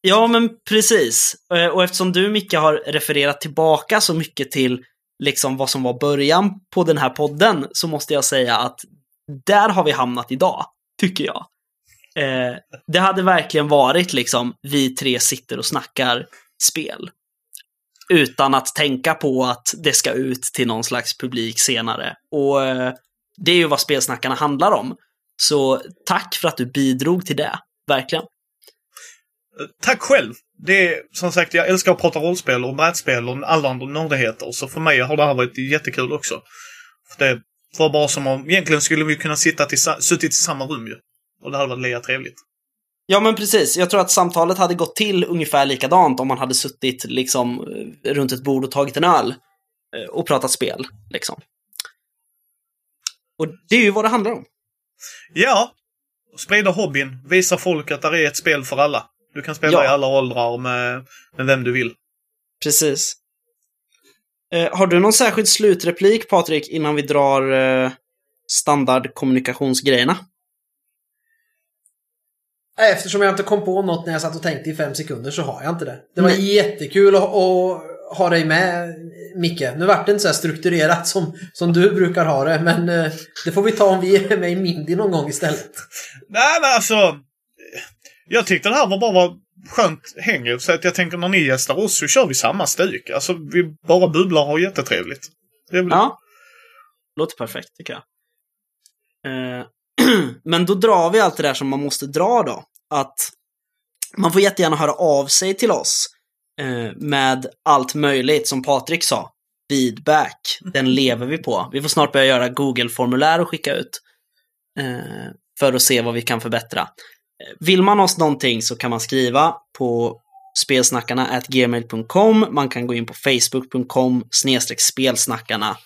Speaker 1: Ja, men precis. Eh, Och eftersom du, Micke, har refererat tillbaka så mycket till liksom vad som var början på den här podden, så måste jag säga att där har vi hamnat idag, tycker jag. Eh, det hade verkligen varit liksom, vi tre sitter och snackar spel. Utan att tänka på att det ska ut till någon slags publik senare. Och eh, det är ju vad spelsnackarna handlar om. Så tack för att du bidrog till det, verkligen.
Speaker 3: Tack själv! Det är som sagt, jag älskar att prata rollspel och brädspel och alla andra nördigheter. Så för mig har det här varit jättekul också. För Det var bara som om, egentligen skulle vi kunna sitta till, suttit i samma rum ju. Och det hade varit lika trevligt.
Speaker 1: Ja, men precis. Jag tror att samtalet hade gått till ungefär likadant om man hade suttit liksom runt ett bord och tagit en öl eh, och pratat spel. Liksom. Och det är ju vad det handlar om.
Speaker 3: Ja! Sprida hobbyn. Visa folk att det är ett spel för alla. Du kan spela
Speaker 1: Ja.
Speaker 3: i alla åldrar med, med vem du vill.
Speaker 1: Precis. Eh, har du någon särskild slutreplik, Patrik, innan vi drar eh, standardkommunikationsgrejerna?
Speaker 2: Eftersom jag inte kom på något när jag satt och tänkte i fem sekunder så har jag inte det. Det var
Speaker 1: Nej.
Speaker 2: jättekul att, att ha dig med, Micke. Nu vart det inte så här strukturerat som, som du brukar ha det, men eh, det får vi ta om vi är med i Mindy någon gång istället.
Speaker 3: Nej, men alltså. Jag tyckte det här var bara var skönt häng. Så att jag tänker när ni gästar oss så kör vi samma stuk. Alltså vi bara bubblar och har jättetrevligt. Väl-
Speaker 1: Ja. Låter perfekt, tycker jag. Eh, men då drar vi allt det där som man måste dra då. Att man får jättegärna höra av sig till oss eh, med allt möjligt, som Patrik sa. Feedback, den lever vi på. Vi får snart börja göra Google-formulär och skicka ut. Eh, för att se vad vi kan förbättra. Eh, Vill man oss någonting så kan man skriva på spelsnackarna gmail.com. Man kan gå in på facebook.com snedstreck spelsnackarna.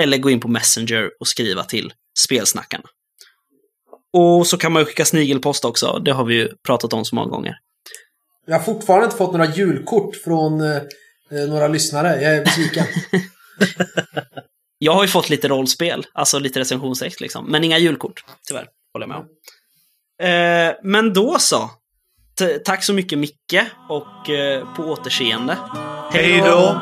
Speaker 1: Eller gå in på Messenger och skriva till spelsnackarna. Och så kan man ju skicka snigelpost också. Det har vi ju pratat om så många gånger.
Speaker 2: Jag har fortfarande inte fått några julkort från eh, eh, några lyssnare. Jag är besviken.
Speaker 1: Jag har ju fått lite rollspel, alltså lite recensionstext liksom. Men inga julkort, tyvärr. Håller jag med om. Eh, men då så. T- tack så mycket Micke och eh, på återseende.
Speaker 3: Hej då!